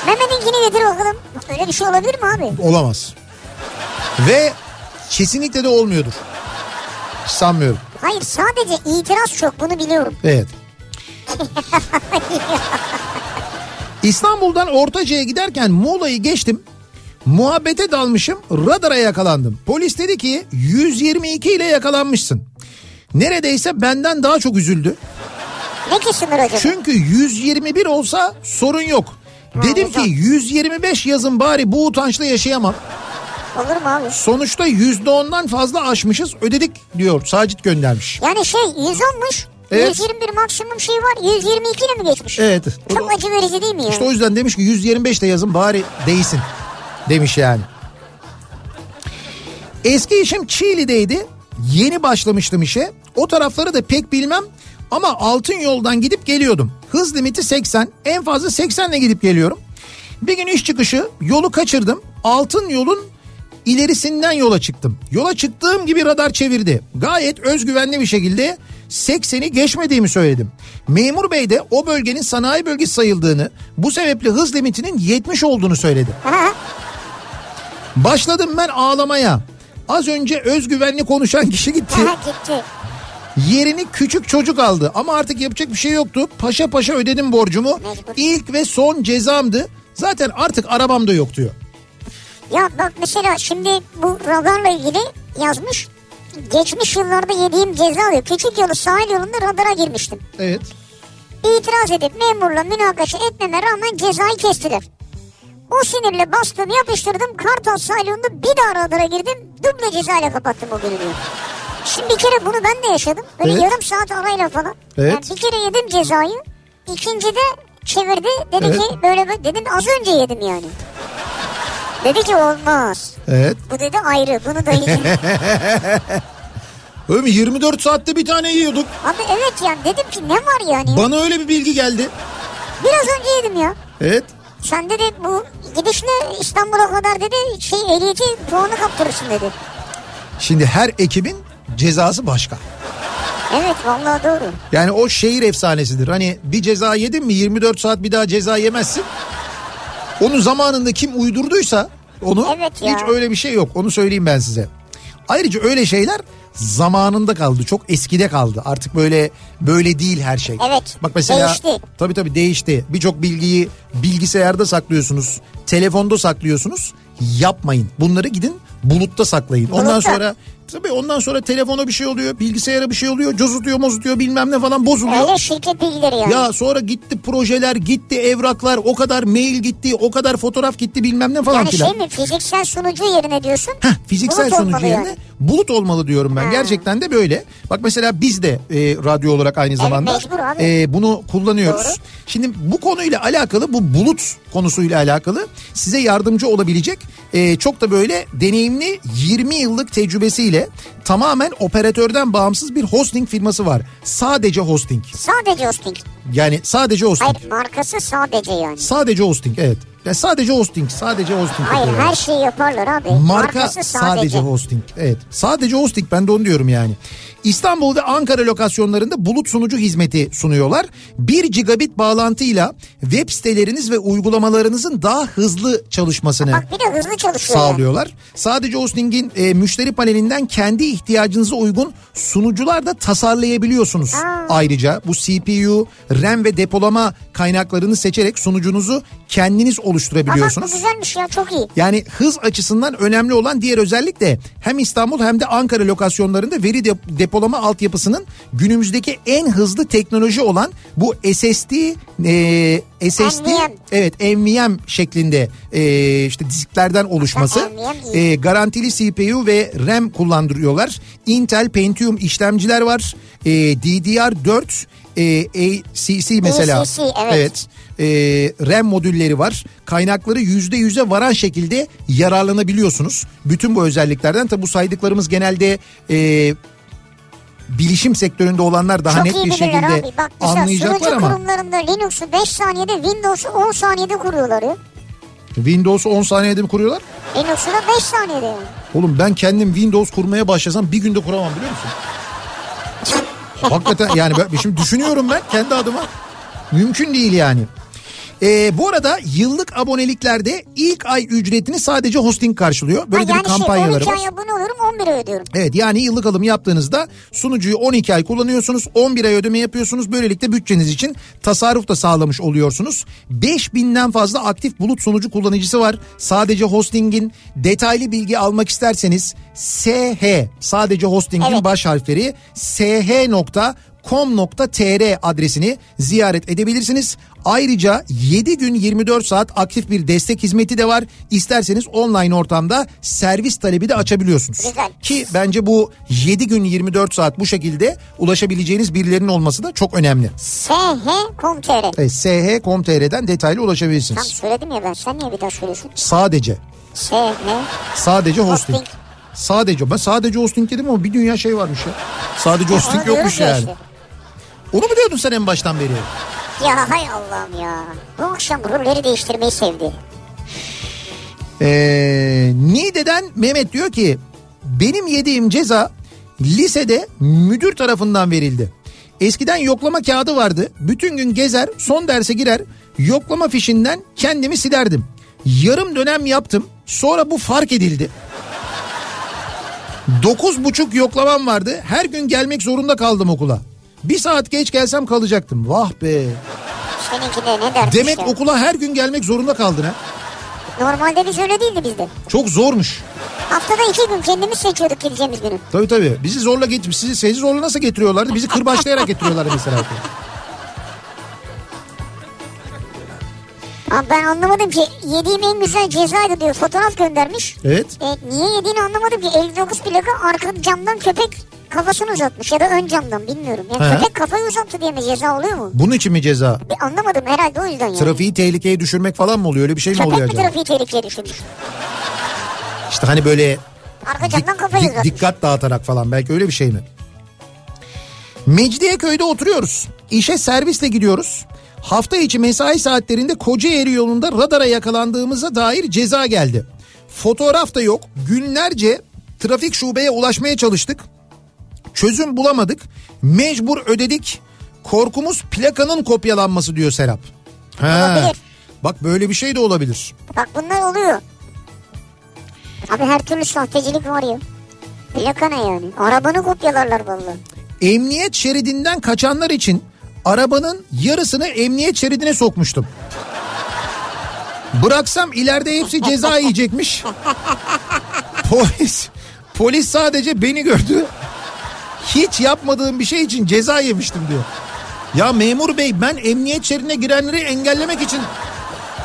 Mehmet'inkini getir bakalım. Öyle bir şey olabilir mi abi? olamaz. Ve kesinlikle de olmuyordur. Hiç Sanmıyorum. Hayır sadece itiraz çok bunu biliyorum. Evet. İstanbul'dan Ortaca'ya giderken Muğla'yı geçtim. Muhabbete dalmışım radara yakalandım. Polis dedi ki 122 ile yakalanmışsın. Neredeyse benden daha çok üzüldü. Ne ki sınır acaba? Çünkü 121 olsa sorun yok. Dedim ki güzel. 125 yazın bari bu utançla yaşayamam. Olur mu abi? Sonuçta %10'dan fazla aşmışız ödedik diyor Sacit göndermiş. Yani şey 110'muş. Evet. 121 maksimum şey var. 122 ile mi geçmiş? Evet. Da- Çok acı verici değil mi ya? İşte o yüzden demiş ki 125 de yazın bari değsin demiş yani. Eski işim Çiğli'deydi. Yeni başlamıştım işe. O tarafları da pek bilmem ama altın yoldan gidip geliyordum. Hız limiti 80. En fazla 80 ile gidip geliyorum. Bir gün iş çıkışı yolu kaçırdım. Altın yolun ilerisinden yola çıktım. Yola çıktığım gibi radar çevirdi. Gayet özgüvenli bir şekilde 80'i geçmediğimi söyledim. Memur bey de o bölgenin sanayi bölgesi sayıldığını bu sebeple hız limitinin 70 olduğunu söyledi. Başladım ben ağlamaya. Az önce özgüvenli konuşan kişi gitti. Yerini küçük çocuk aldı ama artık yapacak bir şey yoktu. Paşa paşa ödedim borcumu. Mecbur. İlk ve son cezamdı. Zaten artık arabam da yok diyor. Ya bak mesela şimdi bu radarla ilgili yazmış. Geçmiş yıllarda yediğim ceza diyor. Küçük yolu sahil yolunda radara girmiştim. Evet. İtiraz edip memurla münakaşa etmeme rağmen cezayı kestiler. O sinirle bastım yapıştırdım Kartal sahil yolunda bir daha radara girdim. Duble cezayla kapattım o günü diyor. Şimdi bir kere bunu ben de yaşadım. Böyle Evet. yarım saat arayla falan. Evet. Yani bir kere yedim cezayı. İkinci de çevirdi. Dedi Evet. ki böyle böyle- dedim az önce yedim yani. Dedi ki olmaz. Evet. Bu dedi ayrı. Bunu da yiyeceğim. Mi? 24 saatte bir tane yiyorduk. Abi evet yani dedim ki ne var yani? Bana öyle bir bilgi geldi. Biraz önce yedim ya. Evet. Sen dedi bu gidişle İstanbul'a kadar dedi şey ehliyeti puanı kaptırırsın dedi. Şimdi her ekibin cezası başka. Evet vallahi doğru. Yani o şehir efsanesidir. Hani bir ceza yedin mi 24 saat bir daha ceza yemezsin. Onu zamanında kim uydurduysa onu Evet ya. hiç öyle bir şey yok. Onu söyleyeyim ben size. Ayrıca öyle şeyler zamanında kaldı. Çok eskide kaldı. Artık böyle böyle değil her şey. Evet, Bak mesela değişti. tabii tabii değişti. Birçok bilgiyi bilgisayarda saklıyorsunuz. Telefonda saklıyorsunuz. Yapmayın. Bunları gidin bulutta saklayın. Ondan Bulutta. sonra tabii ondan sonra telefona bir şey oluyor, bilgisayara bir şey oluyor, cozutuyor, mozutuyor bilmem ne falan bozuluyor. Öyle şirket bilgileri yani. Ya sonra gitti projeler, gitti evraklar, o kadar mail gitti, o kadar fotoğraf gitti bilmem ne falan yani filan. şey mi fiziksel sunucu yerine diyorsun? Heh, fiziksel bulut sunucu yerine yani. bulut olmalı diyorum ben. Ha. Gerçekten de böyle. Bak mesela biz de e, radyo olarak aynı zamanda abi. e, bunu kullanıyoruz. Doğru. Şimdi bu konuyla alakalı bu bulut konusuyla alakalı size yardımcı olabilecek e, çok da böyle deneyimli 20 yıllık tecrübesiyle tamamen operatörden bağımsız bir hosting firması var. Sadece hosting. Sadece hosting. Yani sadece hosting. Hayır markası sadece yani. Sadece hosting evet. Ya sadece hosting, sadece hosting. Hayır yapıyorlar. her şeyi yaparlar abi. Marka Markası sadece. sadece. hosting. Evet. Sadece hosting ben de onu diyorum yani. İstanbul ve Ankara lokasyonlarında bulut sunucu hizmeti sunuyorlar. 1 gigabit bağlantıyla web siteleriniz ve uygulamalarınızın daha hızlı çalışmasını Bak bir de hızlı çalışıyor. sağlıyorlar. Sadece hostingin e, müşteri panelinden kendi ihtiyacınıza uygun sunucular da tasarlayabiliyorsunuz. Aa. Ayrıca bu CPU, RAM ve depolama kaynaklarını seçerek sunucunuzu kendiniz oluşturabiliyorsunuz. güzelmiş ya çok iyi. Yani hız açısından önemli olan diğer özellik de hem İstanbul hem de Ankara lokasyonlarında veri de- depolama altyapısının günümüzdeki en hızlı teknoloji olan bu SSD e, SSD NVMe. evet NVMe şeklinde e, işte disklerden oluşması e, garantili CPU ve RAM kullandırıyorlar. Intel Pentium işlemciler var. E, DDR4 e, ACC mesela. ACC, evet. E, RAM modülleri var. Kaynakları yüzde yüze varan şekilde yararlanabiliyorsunuz. Bütün bu özelliklerden tabi bu saydıklarımız genelde e, bilişim sektöründe olanlar daha çok net bir şekilde abi. Bak anlayacaklar ama kurumlarında Linux'u 5 saniyede Windows'u 10 saniyede kuruyorlar ya. Windows'u 10 saniyede mi kuruyorlar? Linux'u da 5 saniyede. Oğlum ben kendim Windows kurmaya başlasam bir günde kuramam biliyor musun? Hakikaten yani ben, şimdi düşünüyorum ben kendi adıma. Mümkün değil yani. Ee, bu arada yıllık aboneliklerde ilk ay ücretini sadece hosting karşılıyor. Böyle ha, de bir yani şey kampanyaları 12 var. ay abone olurum 11 ay ödüyorum. Evet yani yıllık alım yaptığınızda sunucuyu 12 ay kullanıyorsunuz 11 ay ödeme yapıyorsunuz böylelikle bütçeniz için tasarruf da sağlamış oluyorsunuz. 5000'den fazla aktif bulut sunucu kullanıcısı var. Sadece hostingin detaylı bilgi almak isterseniz SH sadece hostingin Evet. baş harfleri sh.com.tr adresini ziyaret edebilirsiniz. Ayrıca 7 gün 24 saat aktif bir destek hizmeti de var. İsterseniz online ortamda servis talebi de açabiliyorsunuz. Güzel. Ki bence bu 7 gün 24 saat bu şekilde ulaşabileceğiniz birilerinin olması da çok önemli. sh.com.tr Evet, sh.com.tr'den detaylı ulaşabilirsiniz. Tam söyledim ya ben sen niye bir daha söylüyorsun? Sadece. sh Sadece hosting. Hosting. Sadece. Ben sadece hosting dedim ama bir dünya şey varmış ya. Sadece hosting Onu yokmuş ya yani. işte. Onu mu diyordun sen en baştan beri? Ya hay Allah'ım ya. Bu akşam rolleri değiştirmeyi sevdi. Ee, Niğde'den Mehmet diyor ki benim yediğim ceza lisede müdür tarafından verildi. Eskiden yoklama kağıdı vardı. Bütün gün gezer, son derse girer, yoklama fişinden kendimi silerdim. Yarım dönem yaptım. Sonra bu fark edildi. Dokuz buçuk yoklamam vardı. Her gün gelmek zorunda kaldım okula. Bir saat geç gelsem kalacaktım. Vah be. Seninki de ne dermiş Demek ya. okula her gün gelmek zorunda kaldın ha. Normalde biz öyle değildi bizde. Çok zormuş. Haftada iki gün kendimiz seçiyorduk gideceğimiz günü. Tabii tabii. Bizi zorla get sizi, sizi zorla nasıl getiriyorlardı? Bizi kırbaçlayarak getiriyorlardı mesela. Abi ben anlamadım ki yediğim en güzel cezaydı diyor fotoğraf göndermiş. Evet. E, niye yediğini anlamadım ki 59 plaka arka camdan köpek kafasını uzatmış ya da ön camdan bilmiyorum. Ya He. köpek kafayı uzattı diye mi ceza oluyor mu? Bunun için mi ceza? Bir anlamadım herhalde o yüzden yani. Trafiği tehlikeye düşürmek falan mı oluyor? Öyle bir şey mi Köpek oluyor mi acaba? trafiği tehlikeye düşürmüş? İşte hani böyle Arka camdan kafayı dik- uzatmış. dikkat dağıtarak falan belki öyle bir şey mi? Mecidiyeköy'de oturuyoruz. İşe servisle gidiyoruz. Hafta içi mesai saatlerinde Kocaeli yolunda radara yakalandığımıza dair ceza geldi. Fotoğraf da yok. Günlerce trafik şubeye ulaşmaya çalıştık. Çözüm bulamadık. Mecbur ödedik. Korkumuz plakanın kopyalanması diyor Serap. He. Olabilir. Bak böyle bir şey de olabilir. Bak bunlar oluyor. Abi her türlü sahtecilik var ya. Plaka ne yani? Arabanı kopyalarlar vallahi. Emniyet şeridinden kaçanlar için arabanın yarısını emniyet şeridine sokmuştum. Bıraksam ileride hepsi ceza yiyecekmiş. Polis polis sadece beni gördü. Hiç yapmadığım bir şey için ceza yemiştim diyor. Ya memur bey ben emniyet şeridine girenleri engellemek için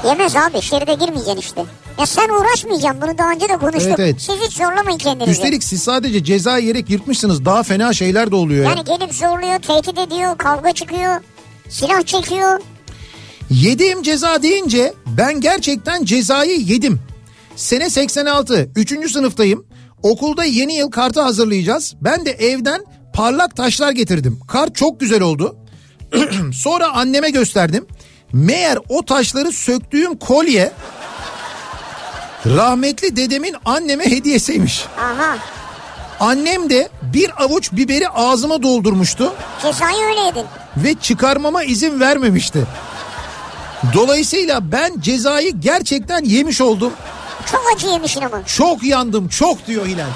Yemez abi şeride girmeyeceksin işte. Ya sen uğraşmayacaksın bunu daha önce de konuştuk. Evet, evet. Siz hiç zorlamayın kendinizi. üstelik siz sadece ceza yiyerek yırtmışsınız. Daha fena şeyler de oluyor ya. Yani gelip zorluyor, tehdit ediyor, kavga çıkıyor, silah çekiyor. Yediğim ceza deyince ben gerçekten cezayı yedim. Sene 86, 3. sınıftayım. Okulda yeni yıl kartı hazırlayacağız. Ben de evden parlak taşlar getirdim. Kart çok güzel oldu. Sonra anneme gösterdim. Meğer o taşları söktüğüm kolye rahmetli dedemin anneme hediyesiymiş. Aha Annem de bir avuç biberi ağzıma doldurmuştu cezayı öyle yedin. ve çıkarmama izin vermemişti. Dolayısıyla ben cezayı gerçekten yemiş oldum. Çok acı yemişsin ama. Çok yandım çok diyor Hilal.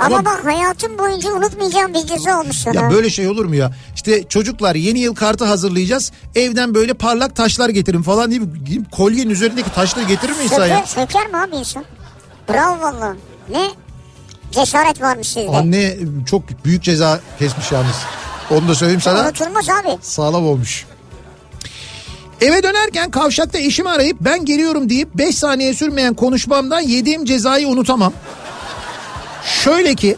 Ama, Ama- bak hayatım boyunca unutmayacağım bir ceza olmuş sana. Ya böyle şey olur mu ya? İşte çocuklar yeni yıl kartı hazırlayacağız. Evden böyle parlak taşlar getirin falan gidip kolyenin üzerindeki taşları getirir mi insan ya? söker mi abi insan? Bravo valla. Ne cesaret varmış sizde. Anne çok büyük ceza kesmiş yalnız. Onu da söyleyeyim sana. Unutulmaz abi. Sağlam olmuş. Eve dönerken kavşakta eşimi arayıp ben geliyorum deyip 5 saniye sürmeyen konuşmamdan yediğim cezayı unutamam. Şöyle ki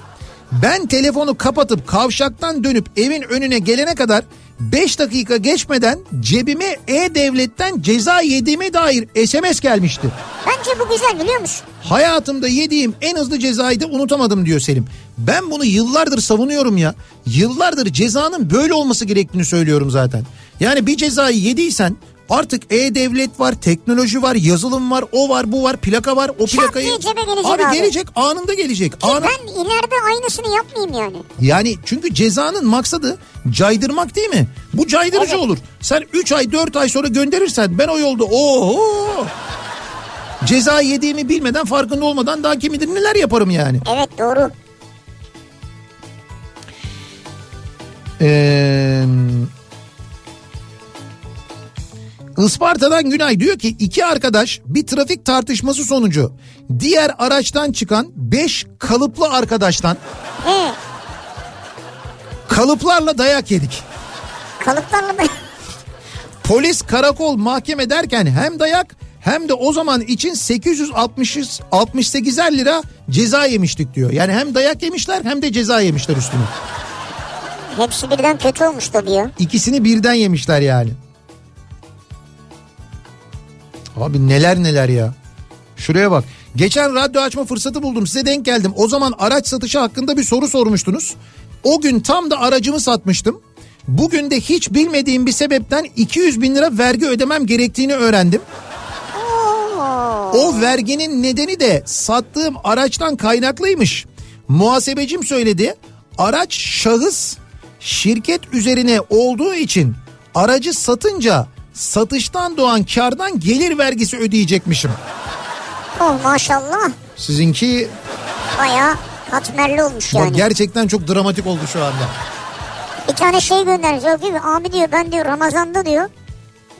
ben telefonu kapatıp kavşaktan dönüp evin önüne gelene kadar 5 dakika geçmeden cebime E-Devlet'ten ceza yediğime dair SMS gelmişti. Bence bu güzel biliyor musun? Hayatımda yediğim en hızlı cezayı da unutamadım diyor Selim. Ben bunu yıllardır savunuyorum ya. Yıllardır cezanın böyle olması gerektiğini söylüyorum zaten. Yani bir cezayı yediysen artık e-devlet var, teknoloji var, yazılım var, o var, bu var, plaka var. O plakayı diye cebe gelecek abi, abi. gelecek, anında gelecek. Ki Anı- ben ileride aynısını yapmayayım yani. Yani çünkü cezanın maksadı caydırmak değil mi? Bu caydırıcı Evet. olur. Sen 3 ay 4 ay sonra gönderirsen ben o yolda oho ceza yediğimi bilmeden farkında olmadan daha kim bilir neler yaparım yani. Evet doğru. Ee, Isparta'dan Günay diyor ki iki arkadaş bir trafik tartışması sonucu diğer araçtan çıkan 5 kalıplı arkadaştan He, kalıplarla dayak yedik. kalıplarla mı? Polis karakol mahkeme derken hem dayak hem de o zaman için 860 68'er lira ceza yemiştik diyor. Yani hem dayak yemişler hem de ceza yemişler üstüne. Hepsi birden kötü olmuş tabii ya. İkisini birden yemişler yani. Abi neler neler ya. Şuraya bak. Geçen radyo açma fırsatı buldum. Size denk geldim. O zaman araç satışı hakkında bir soru sormuştunuz. O gün tam da aracımı satmıştım. Bugün de hiç bilmediğim bir sebepten 200 bin lira vergi ödemem gerektiğini öğrendim. O verginin nedeni de sattığım araçtan kaynaklıymış. Muhasebecim söyledi. Araç şahıs şirket üzerine olduğu için aracı satınca satıştan doğan kardan gelir vergisi ödeyecekmişim. Oh maşallah. Sizinki Baya katmerli olmuş bak yani. gerçekten çok dramatik oldu şu anda. Bir tane şey göndermiş. Değil mi? Abi diyor ben diyor Ramazan'da diyor.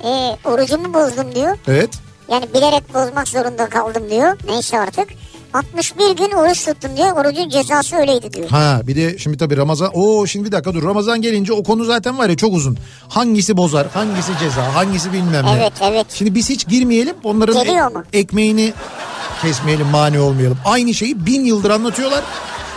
E, orucumu bozdum diyor. Evet. Yani bilerek bozmak zorunda kaldım diyor. Neyse artık. 61 gün oruç tuttum diyor. Orucun cezası öyleydi diyor. Ha bir de şimdi tabii Ramazan. Oo şimdi bir dakika dur. Ramazan gelince o konu zaten var ya çok uzun. Hangisi bozar, hangisi ceza, hangisi bilmem ne. Evet evet. Şimdi biz hiç girmeyelim. Onların Geliyor mu? ekmeğini kesmeyelim, mani olmayalım. Aynı şeyi bin yıldır anlatıyorlar.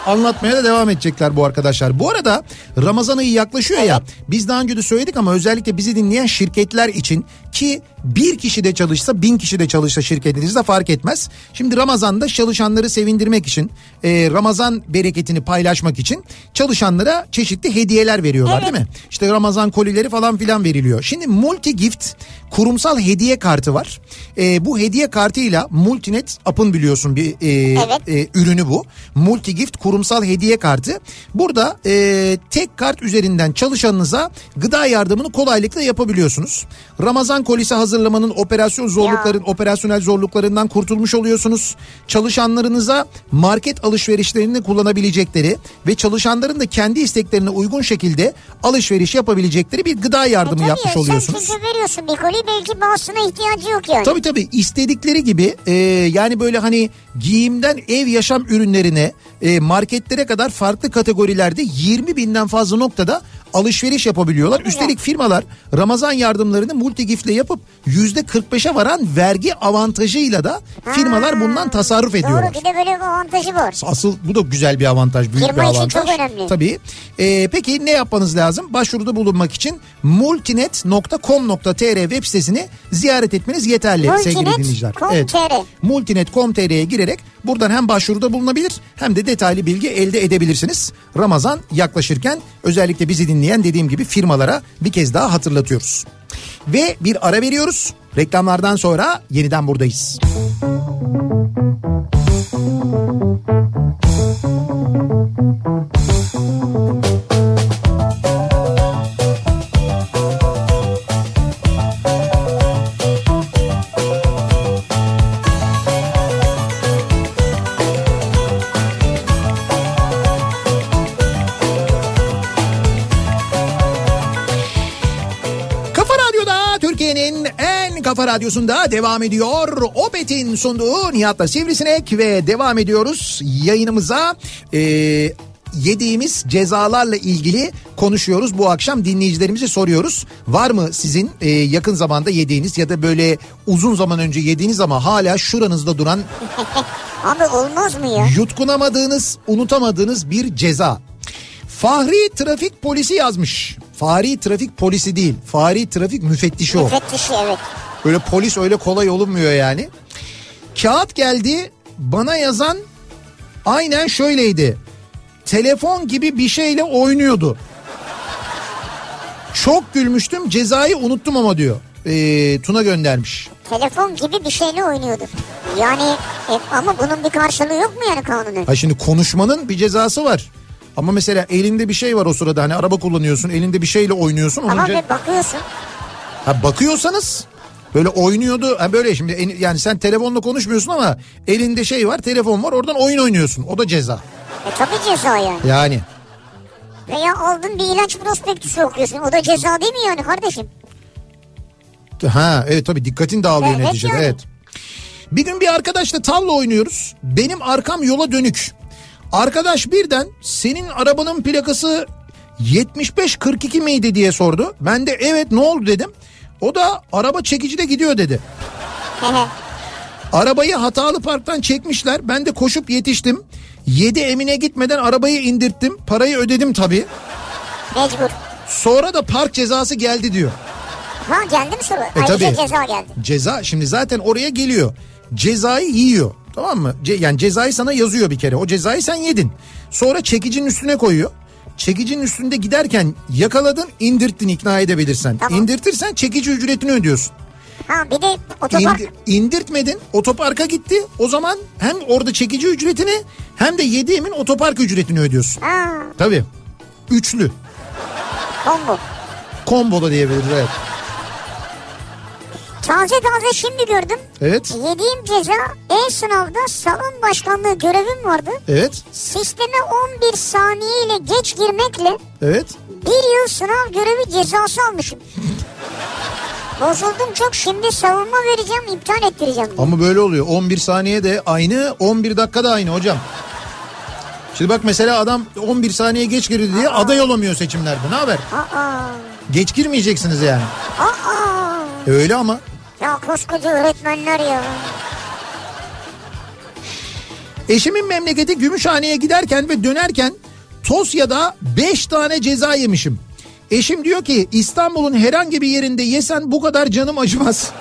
Anlatmaya da devam edecekler bu arkadaşlar. Bu arada Ramazan ayı yaklaşıyor ya. Biz daha önce de söyledik ama özellikle bizi dinleyen şirketler için ki bir kişi de çalışsa bin kişi de çalışsa şirketinizde fark etmez. Şimdi Ramazan'da çalışanları sevindirmek için e, Ramazan bereketini paylaşmak için çalışanlara çeşitli hediyeler veriyorlar Evet. değil mi? İşte Ramazan kolileri falan filan veriliyor. Şimdi Multi Gift kurumsal hediye kartı var. E, bu hediye kartıyla Multinet App'ın biliyorsun bir e, Evet. e, ürünü bu. Multi Gift kurumsal hediye kartı. Burada e, tek kart üzerinden çalışanınıza gıda yardımını kolaylıkla yapabiliyorsunuz. Ramazan kolisi hazırlamanın operasyon zorlukların operasyonel zorluklarından kurtulmuş oluyorsunuz. Çalışanlarınıza market alışverişlerini kullanabilecekleri ve çalışanların da kendi isteklerine uygun şekilde alışveriş yapabilecekleri bir gıda yardımı Tabii yapmış sen oluyorsunuz. çünkü veriyorsun bir koli belki bazısına ihtiyacı yok yani. Tabii tabii istedikleri gibi e, yani böyle hani giyimden ev yaşam ürünlerine e, marketlere kadar farklı kategorilerde 20 binden fazla noktada alışveriş yapabiliyorlar. Üstelik firmalar Ramazan yardımlarını multigifle yapıp yüzde 45'e varan vergi avantajıyla da firmalar bundan tasarruf ediyorlar. Doğru bir de böyle bir avantajı var. Asıl bu da güzel bir avantaj, büyük Firma bir için avantaj. çok önemli. Tabii. Ee, peki ne yapmanız lazım? Başvuruda bulunmak için multinet.com.tr web sitesini ziyaret etmeniz yeterli sevgili Multinet dinleyiciler. com tr. Multinet.com.tr'ye girerek buradan hem başvuruda bulunabilir hem de detaylı bilgi elde edebilirsiniz. Ramazan yaklaşırken özellikle bizi dinleyen dediğim gibi firmalara bir kez daha hatırlatıyoruz. Ve bir ara veriyoruz. Reklamlardan sonra yeniden buradayız. Kafa radyosunda devam ediyor. Opet'in sunduğu Nihat'la Sivrisinek ve devam ediyoruz yayınımıza. Ee, yediğimiz cezalarla ilgili konuşuyoruz. Bu akşam dinleyicilerimize soruyoruz. Var mı sizin e, yakın zamanda yediğiniz ya da böyle uzun zaman önce yediğiniz ama hala şuranızda duran Abi olmaz mı ya? yutkunamadığınız, unutamadığınız bir ceza. Fahri trafik polisi yazmış. Fahri trafik polisi değil. Fahri trafik müfettişi o. Müfettişi evet. Öyle polis öyle kolay olunmuyor yani. Kağıt geldi bana yazan aynen şöyleydi. Telefon gibi bir şeyle oynuyordu. Çok gülmüştüm cezayı unuttum ama diyor. Ee, Tuna göndermiş. Telefon gibi bir şeyle oynuyordu. Yani e, ama bunun bir karşılığı yok mu yani kanunen? Ha şimdi konuşmanın bir cezası var. Ama mesela elinde bir şey var o sırada hani araba kullanıyorsun elinde bir şeyle oynuyorsun. Ama bir bakıyorsun. ha, bakıyorsanız böyle oynuyordu ha böyle şimdi yani sen telefonla konuşmuyorsun ama elinde şey var telefon var oradan oyun oynuyorsun o da ceza. E tabii ceza yani. Yani Veya aldın bir ilaç prospektüsü okuyorsun. O da ceza değil mi yani kardeşim? ha evet tabii dikkatin dağılıyor Evet neticede yani. evet. Bir gün bir arkadaşla tavla oynuyoruz. Benim arkam yola dönük. Arkadaş birden senin arabanın plakası 75-42 miydi diye sordu. Ben de evet ne oldu dedim. O da araba çekicide gidiyor dedi. Arabayı hatalı parktan çekmişler. Ben de koşup yetiştim. 7 Emine gitmeden arabayı indirttim. Parayı ödedim tabii. Mecbur. Sonra da park cezası geldi diyor. Ha geldi mi soru? E, Ayrıca tabii. ceza geldi. Ceza şimdi zaten oraya geliyor. Cezayı yiyor. Tamam mı? Ce- yani cezayı sana yazıyor bir kere. O cezayı sen yedin. Sonra çekicinin üstüne koyuyor. Çekicinin üstünde giderken yakaladın indirttin ikna edebilirsen. Tamam. İndirtirsen çekici ücretini ödüyorsun. Ha bir de otopark. İndi- indirtmedin otoparka gitti. O zaman hem orada çekici ücretini hem de yediğimin otopark ücretini ödüyorsun. Ha, Tabii. Üçlü. combo. Combo da diyebiliriz evet. Taze taze şimdi gördüm. Evet. Yediğim ceza e-sınavda salon başkanlığı görevim vardı. Evet. Sisteme 11 saniye ile geç girmekle Evet. bir yıl sınav görevi cezası almışım. Bozuldum çok şimdi savunma vereceğim iptal ettireceğim. Ama böyle oluyor. 11 saniye de aynı, 11 dakika da aynı hocam. Şimdi bak mesela adam 11 saniye geç girdi diye aday olamıyor seçimlerde. Ne haber? Aa, Geç girmeyeceksiniz yani. aa. E Öyle ama. Ya koskoca öğretmenler ya. Eşimin memleketi Gümüşhane'ye giderken ve dönerken Tosya'da 5 tane ceza yemişim. Eşim diyor ki İstanbul'un herhangi bir yerinde yesen bu kadar canım acımaz.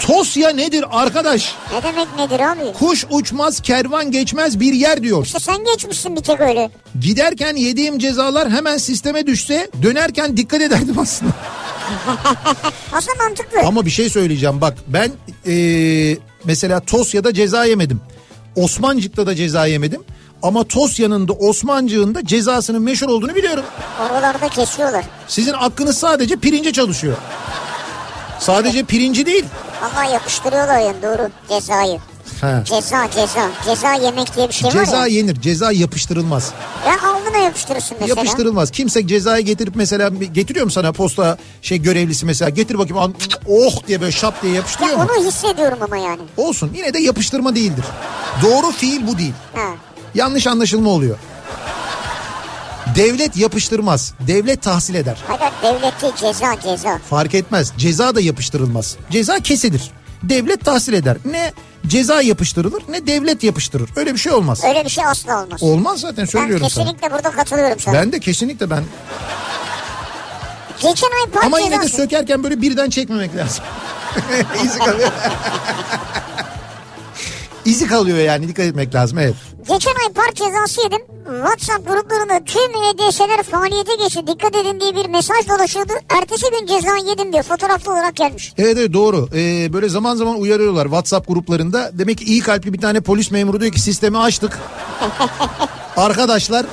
Tosya nedir arkadaş? Ne demek nedir abi? Kuş uçmaz, kervan geçmez bir yer diyor. İşte sen geçmişsin bir tek öyle. Giderken yediğim cezalar hemen sisteme düşse dönerken dikkat ederdim aslında. Aslında mantıklı. Ama bir şey söyleyeceğim bak ben eee, mesela Tosya'da ceza yemedim. Osmancık'ta da ceza yemedim. Ama Tosya'nın da Osmancık'ın da cezasının meşhur olduğunu biliyorum. Oralarda kesiyorlar. Sizin aklınız sadece pirince çalışıyor. Sadece pirinci değil. Vallahi yapıştırıyorlar yani doğru cezayı. He. Ceza ceza. Ceza yemek diye bir şey var Ceza ya. yenir, ceza yapıştırılmaz. Ya alnına yapıştırırsın mesela. Yapıştırılmaz. Kimse cezayı getirip mesela getiriyor mu sana posta şey görevlisi mesela getir bakayım al, oh diye böyle şap diye Ya yapıştırıyor mu? onu hissediyorum ama yani. Olsun yine de yapıştırma değildir. Doğru fiil bu değil. Ha. Yanlış anlaşılma oluyor. Devlet yapıştırmaz. Devlet tahsil eder. Hayır devleti ceza ceza. Fark etmez. Ceza da yapıştırılmaz. Ceza kesilir. Devlet tahsil eder. Ne ceza yapıştırılır ne devlet yapıştırır. Öyle bir şey olmaz. Öyle bir şey asla olmaz. Olmaz zaten ben söylüyorum sana. kesinlikle burada katılıyorum sana. Ben de kesinlikle ben. Geçen ay park Ama yine de sökerken böyle birden çekmemek lazım. İzi kalıyor. İzi kalıyor yani dikkat etmek lazım evet. Geçen ay park cezası yedim. WhatsApp gruplarında tüm EDS'ler faaliyete geçti. Dikkat edin diye bir mesaj dolaşıyordu. Ertesi gün ceza yedim diyor. Fotoğraflı olarak gelmiş. Evet evet doğru. Ee, böyle zaman zaman uyarıyorlar WhatsApp gruplarında. Demek ki iyi kalpli bir tane polis memuru diyor ki sistemi açtık. Arkadaşlar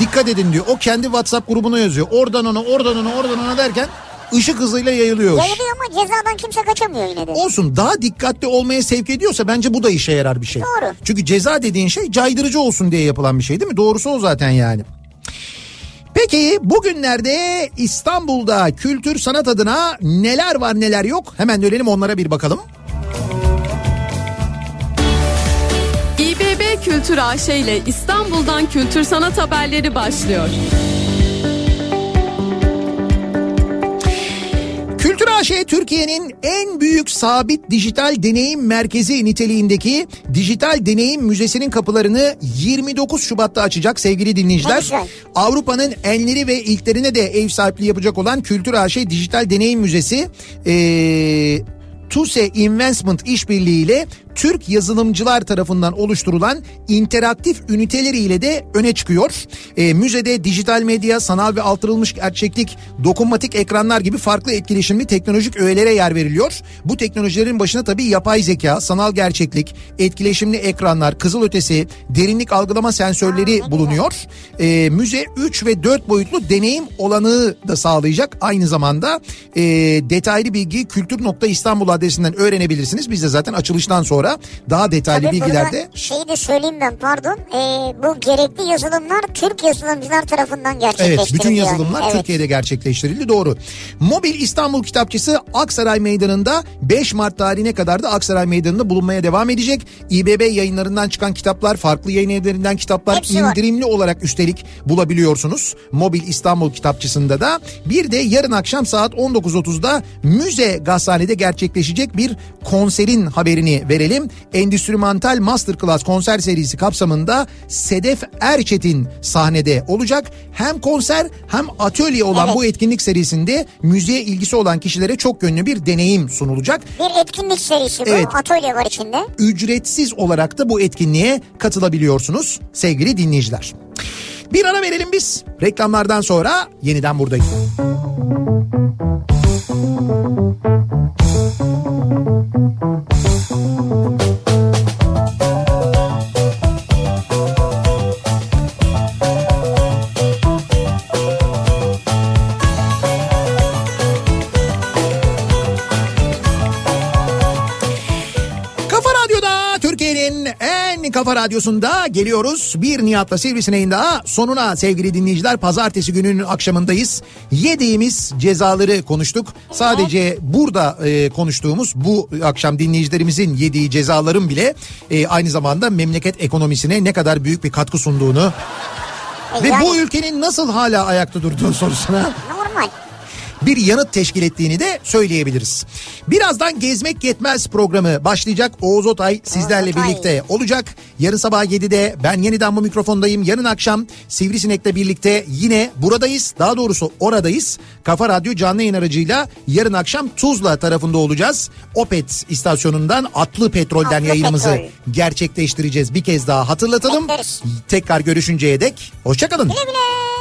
dikkat edin diyor. O kendi WhatsApp grubuna yazıyor. Oradan ona oradan ona oradan ona derken ışık hızıyla yayılıyor. Yayılıyor ama cezadan kimse kaçamıyor yine de. Olsun daha dikkatli olmaya sevk ediyorsa bence bu da işe yarar bir şey. Doğru. Çünkü ceza dediğin şey caydırıcı olsun diye yapılan bir şey değil mi? Doğrusu o zaten yani. Peki bugünlerde İstanbul'da kültür sanat adına neler var neler yok? Hemen dönelim onlara bir bakalım. İBB Kültür AŞ ile İstanbul'dan kültür sanat haberleri başlıyor. AŞ Türkiye'nin en büyük sabit dijital deneyim merkezi niteliğindeki dijital deneyim müzesinin kapılarını 29 Şubat'ta açacak sevgili dinleyiciler. Avrupa'nın enleri ve ilklerine de ev sahipliği yapacak olan Kültür AŞ Dijital Deneyim Müzesi eee TUSE Investment işbirliğiyle Türk yazılımcılar tarafından oluşturulan interaktif üniteleriyle de öne çıkıyor. Ee, müzede dijital medya, sanal ve artırılmış gerçeklik, dokunmatik ekranlar gibi farklı etkileşimli teknolojik öğelere yer veriliyor. Bu teknolojilerin başına tabii yapay zeka, sanal gerçeklik, etkileşimli ekranlar, kızılötesi, derinlik algılama sensörleri bulunuyor. Ee, müze 3 ve 4 boyutlu deneyim olanağı da sağlayacak. Aynı zamanda e, detaylı bilgi kültür.istanbul adresinden öğrenebilirsiniz. Biz de zaten açılıştan sonra daha detaylı Tabii bilgilerde şeyi de söyleyeyim ben pardon. Ee, bu gerekli yazılımlar Türk yazılımcılar tarafından gerçekleştirildi. Evet bütün yazılımlar yani. Evet. Türkiye'de gerçekleştirildi doğru. Mobil İstanbul Kitapçısı Aksaray Meydanı'nda 5 Mart tarihine kadar da Aksaray Meydanı'nda bulunmaya devam edecek. İBB yayınlarından çıkan kitaplar, farklı yayın evlerinden kitaplar Hepsi var. indirimli olarak üstelik bulabiliyorsunuz. Mobil İstanbul Kitapçısı'nda da. Bir de yarın akşam saat 19.30'da Müze Gazhane'de gerçekleşecek bir konserin haberini verelim. Endüstrimental Masterclass konser serisi kapsamında Sedef Erçetin sahnede olacak. Hem konser hem atölye olan Evet. bu etkinlik serisinde müziğe ilgisi olan kişilere çok yönlü bir deneyim sunulacak. Bir etkinlik serisi bu. Evet. Atölye var içinde. Ücretsiz olarak da bu etkinliğe katılabiliyorsunuz sevgili dinleyiciler. Bir ara verelim biz. Reklamlardan sonra yeniden buradayım. Modern Kafa Radyosu'nda geliyoruz. Bir Nihat'la Sivrisineğin daha sonuna sevgili dinleyiciler. Pazartesi gününün akşamındayız. Yediğimiz cezaları konuştuk. Sadece burada e, konuştuğumuz bu akşam dinleyicilerimizin yediği cezaların bile e, aynı zamanda memleket ekonomisine ne kadar büyük bir katkı sunduğunu E ve yani bu ülkenin nasıl hala ayakta durduğu sorusuna normal. Bir yanıt teşkil ettiğini de söyleyebiliriz. Birazdan Gezmek Yetmez programı başlayacak. Oğuz Otay sizlerle Oğuz Otay. birlikte olacak. Yarın sabah 7'de ben yeniden bu mikrofondayım. Yarın akşam Sivrisinek'le birlikte yine buradayız. Daha doğrusu oradayız. Kafa Radyo canlı yayın aracıyla yarın akşam Tuzla tarafında olacağız. Opet istasyonundan Atlı Petrol'den Atlı yayınımızı Petrol. gerçekleştireceğiz. Bir kez daha hatırlatalım. Tekrar görüşünceye dek hoşçakalın. Güle güle.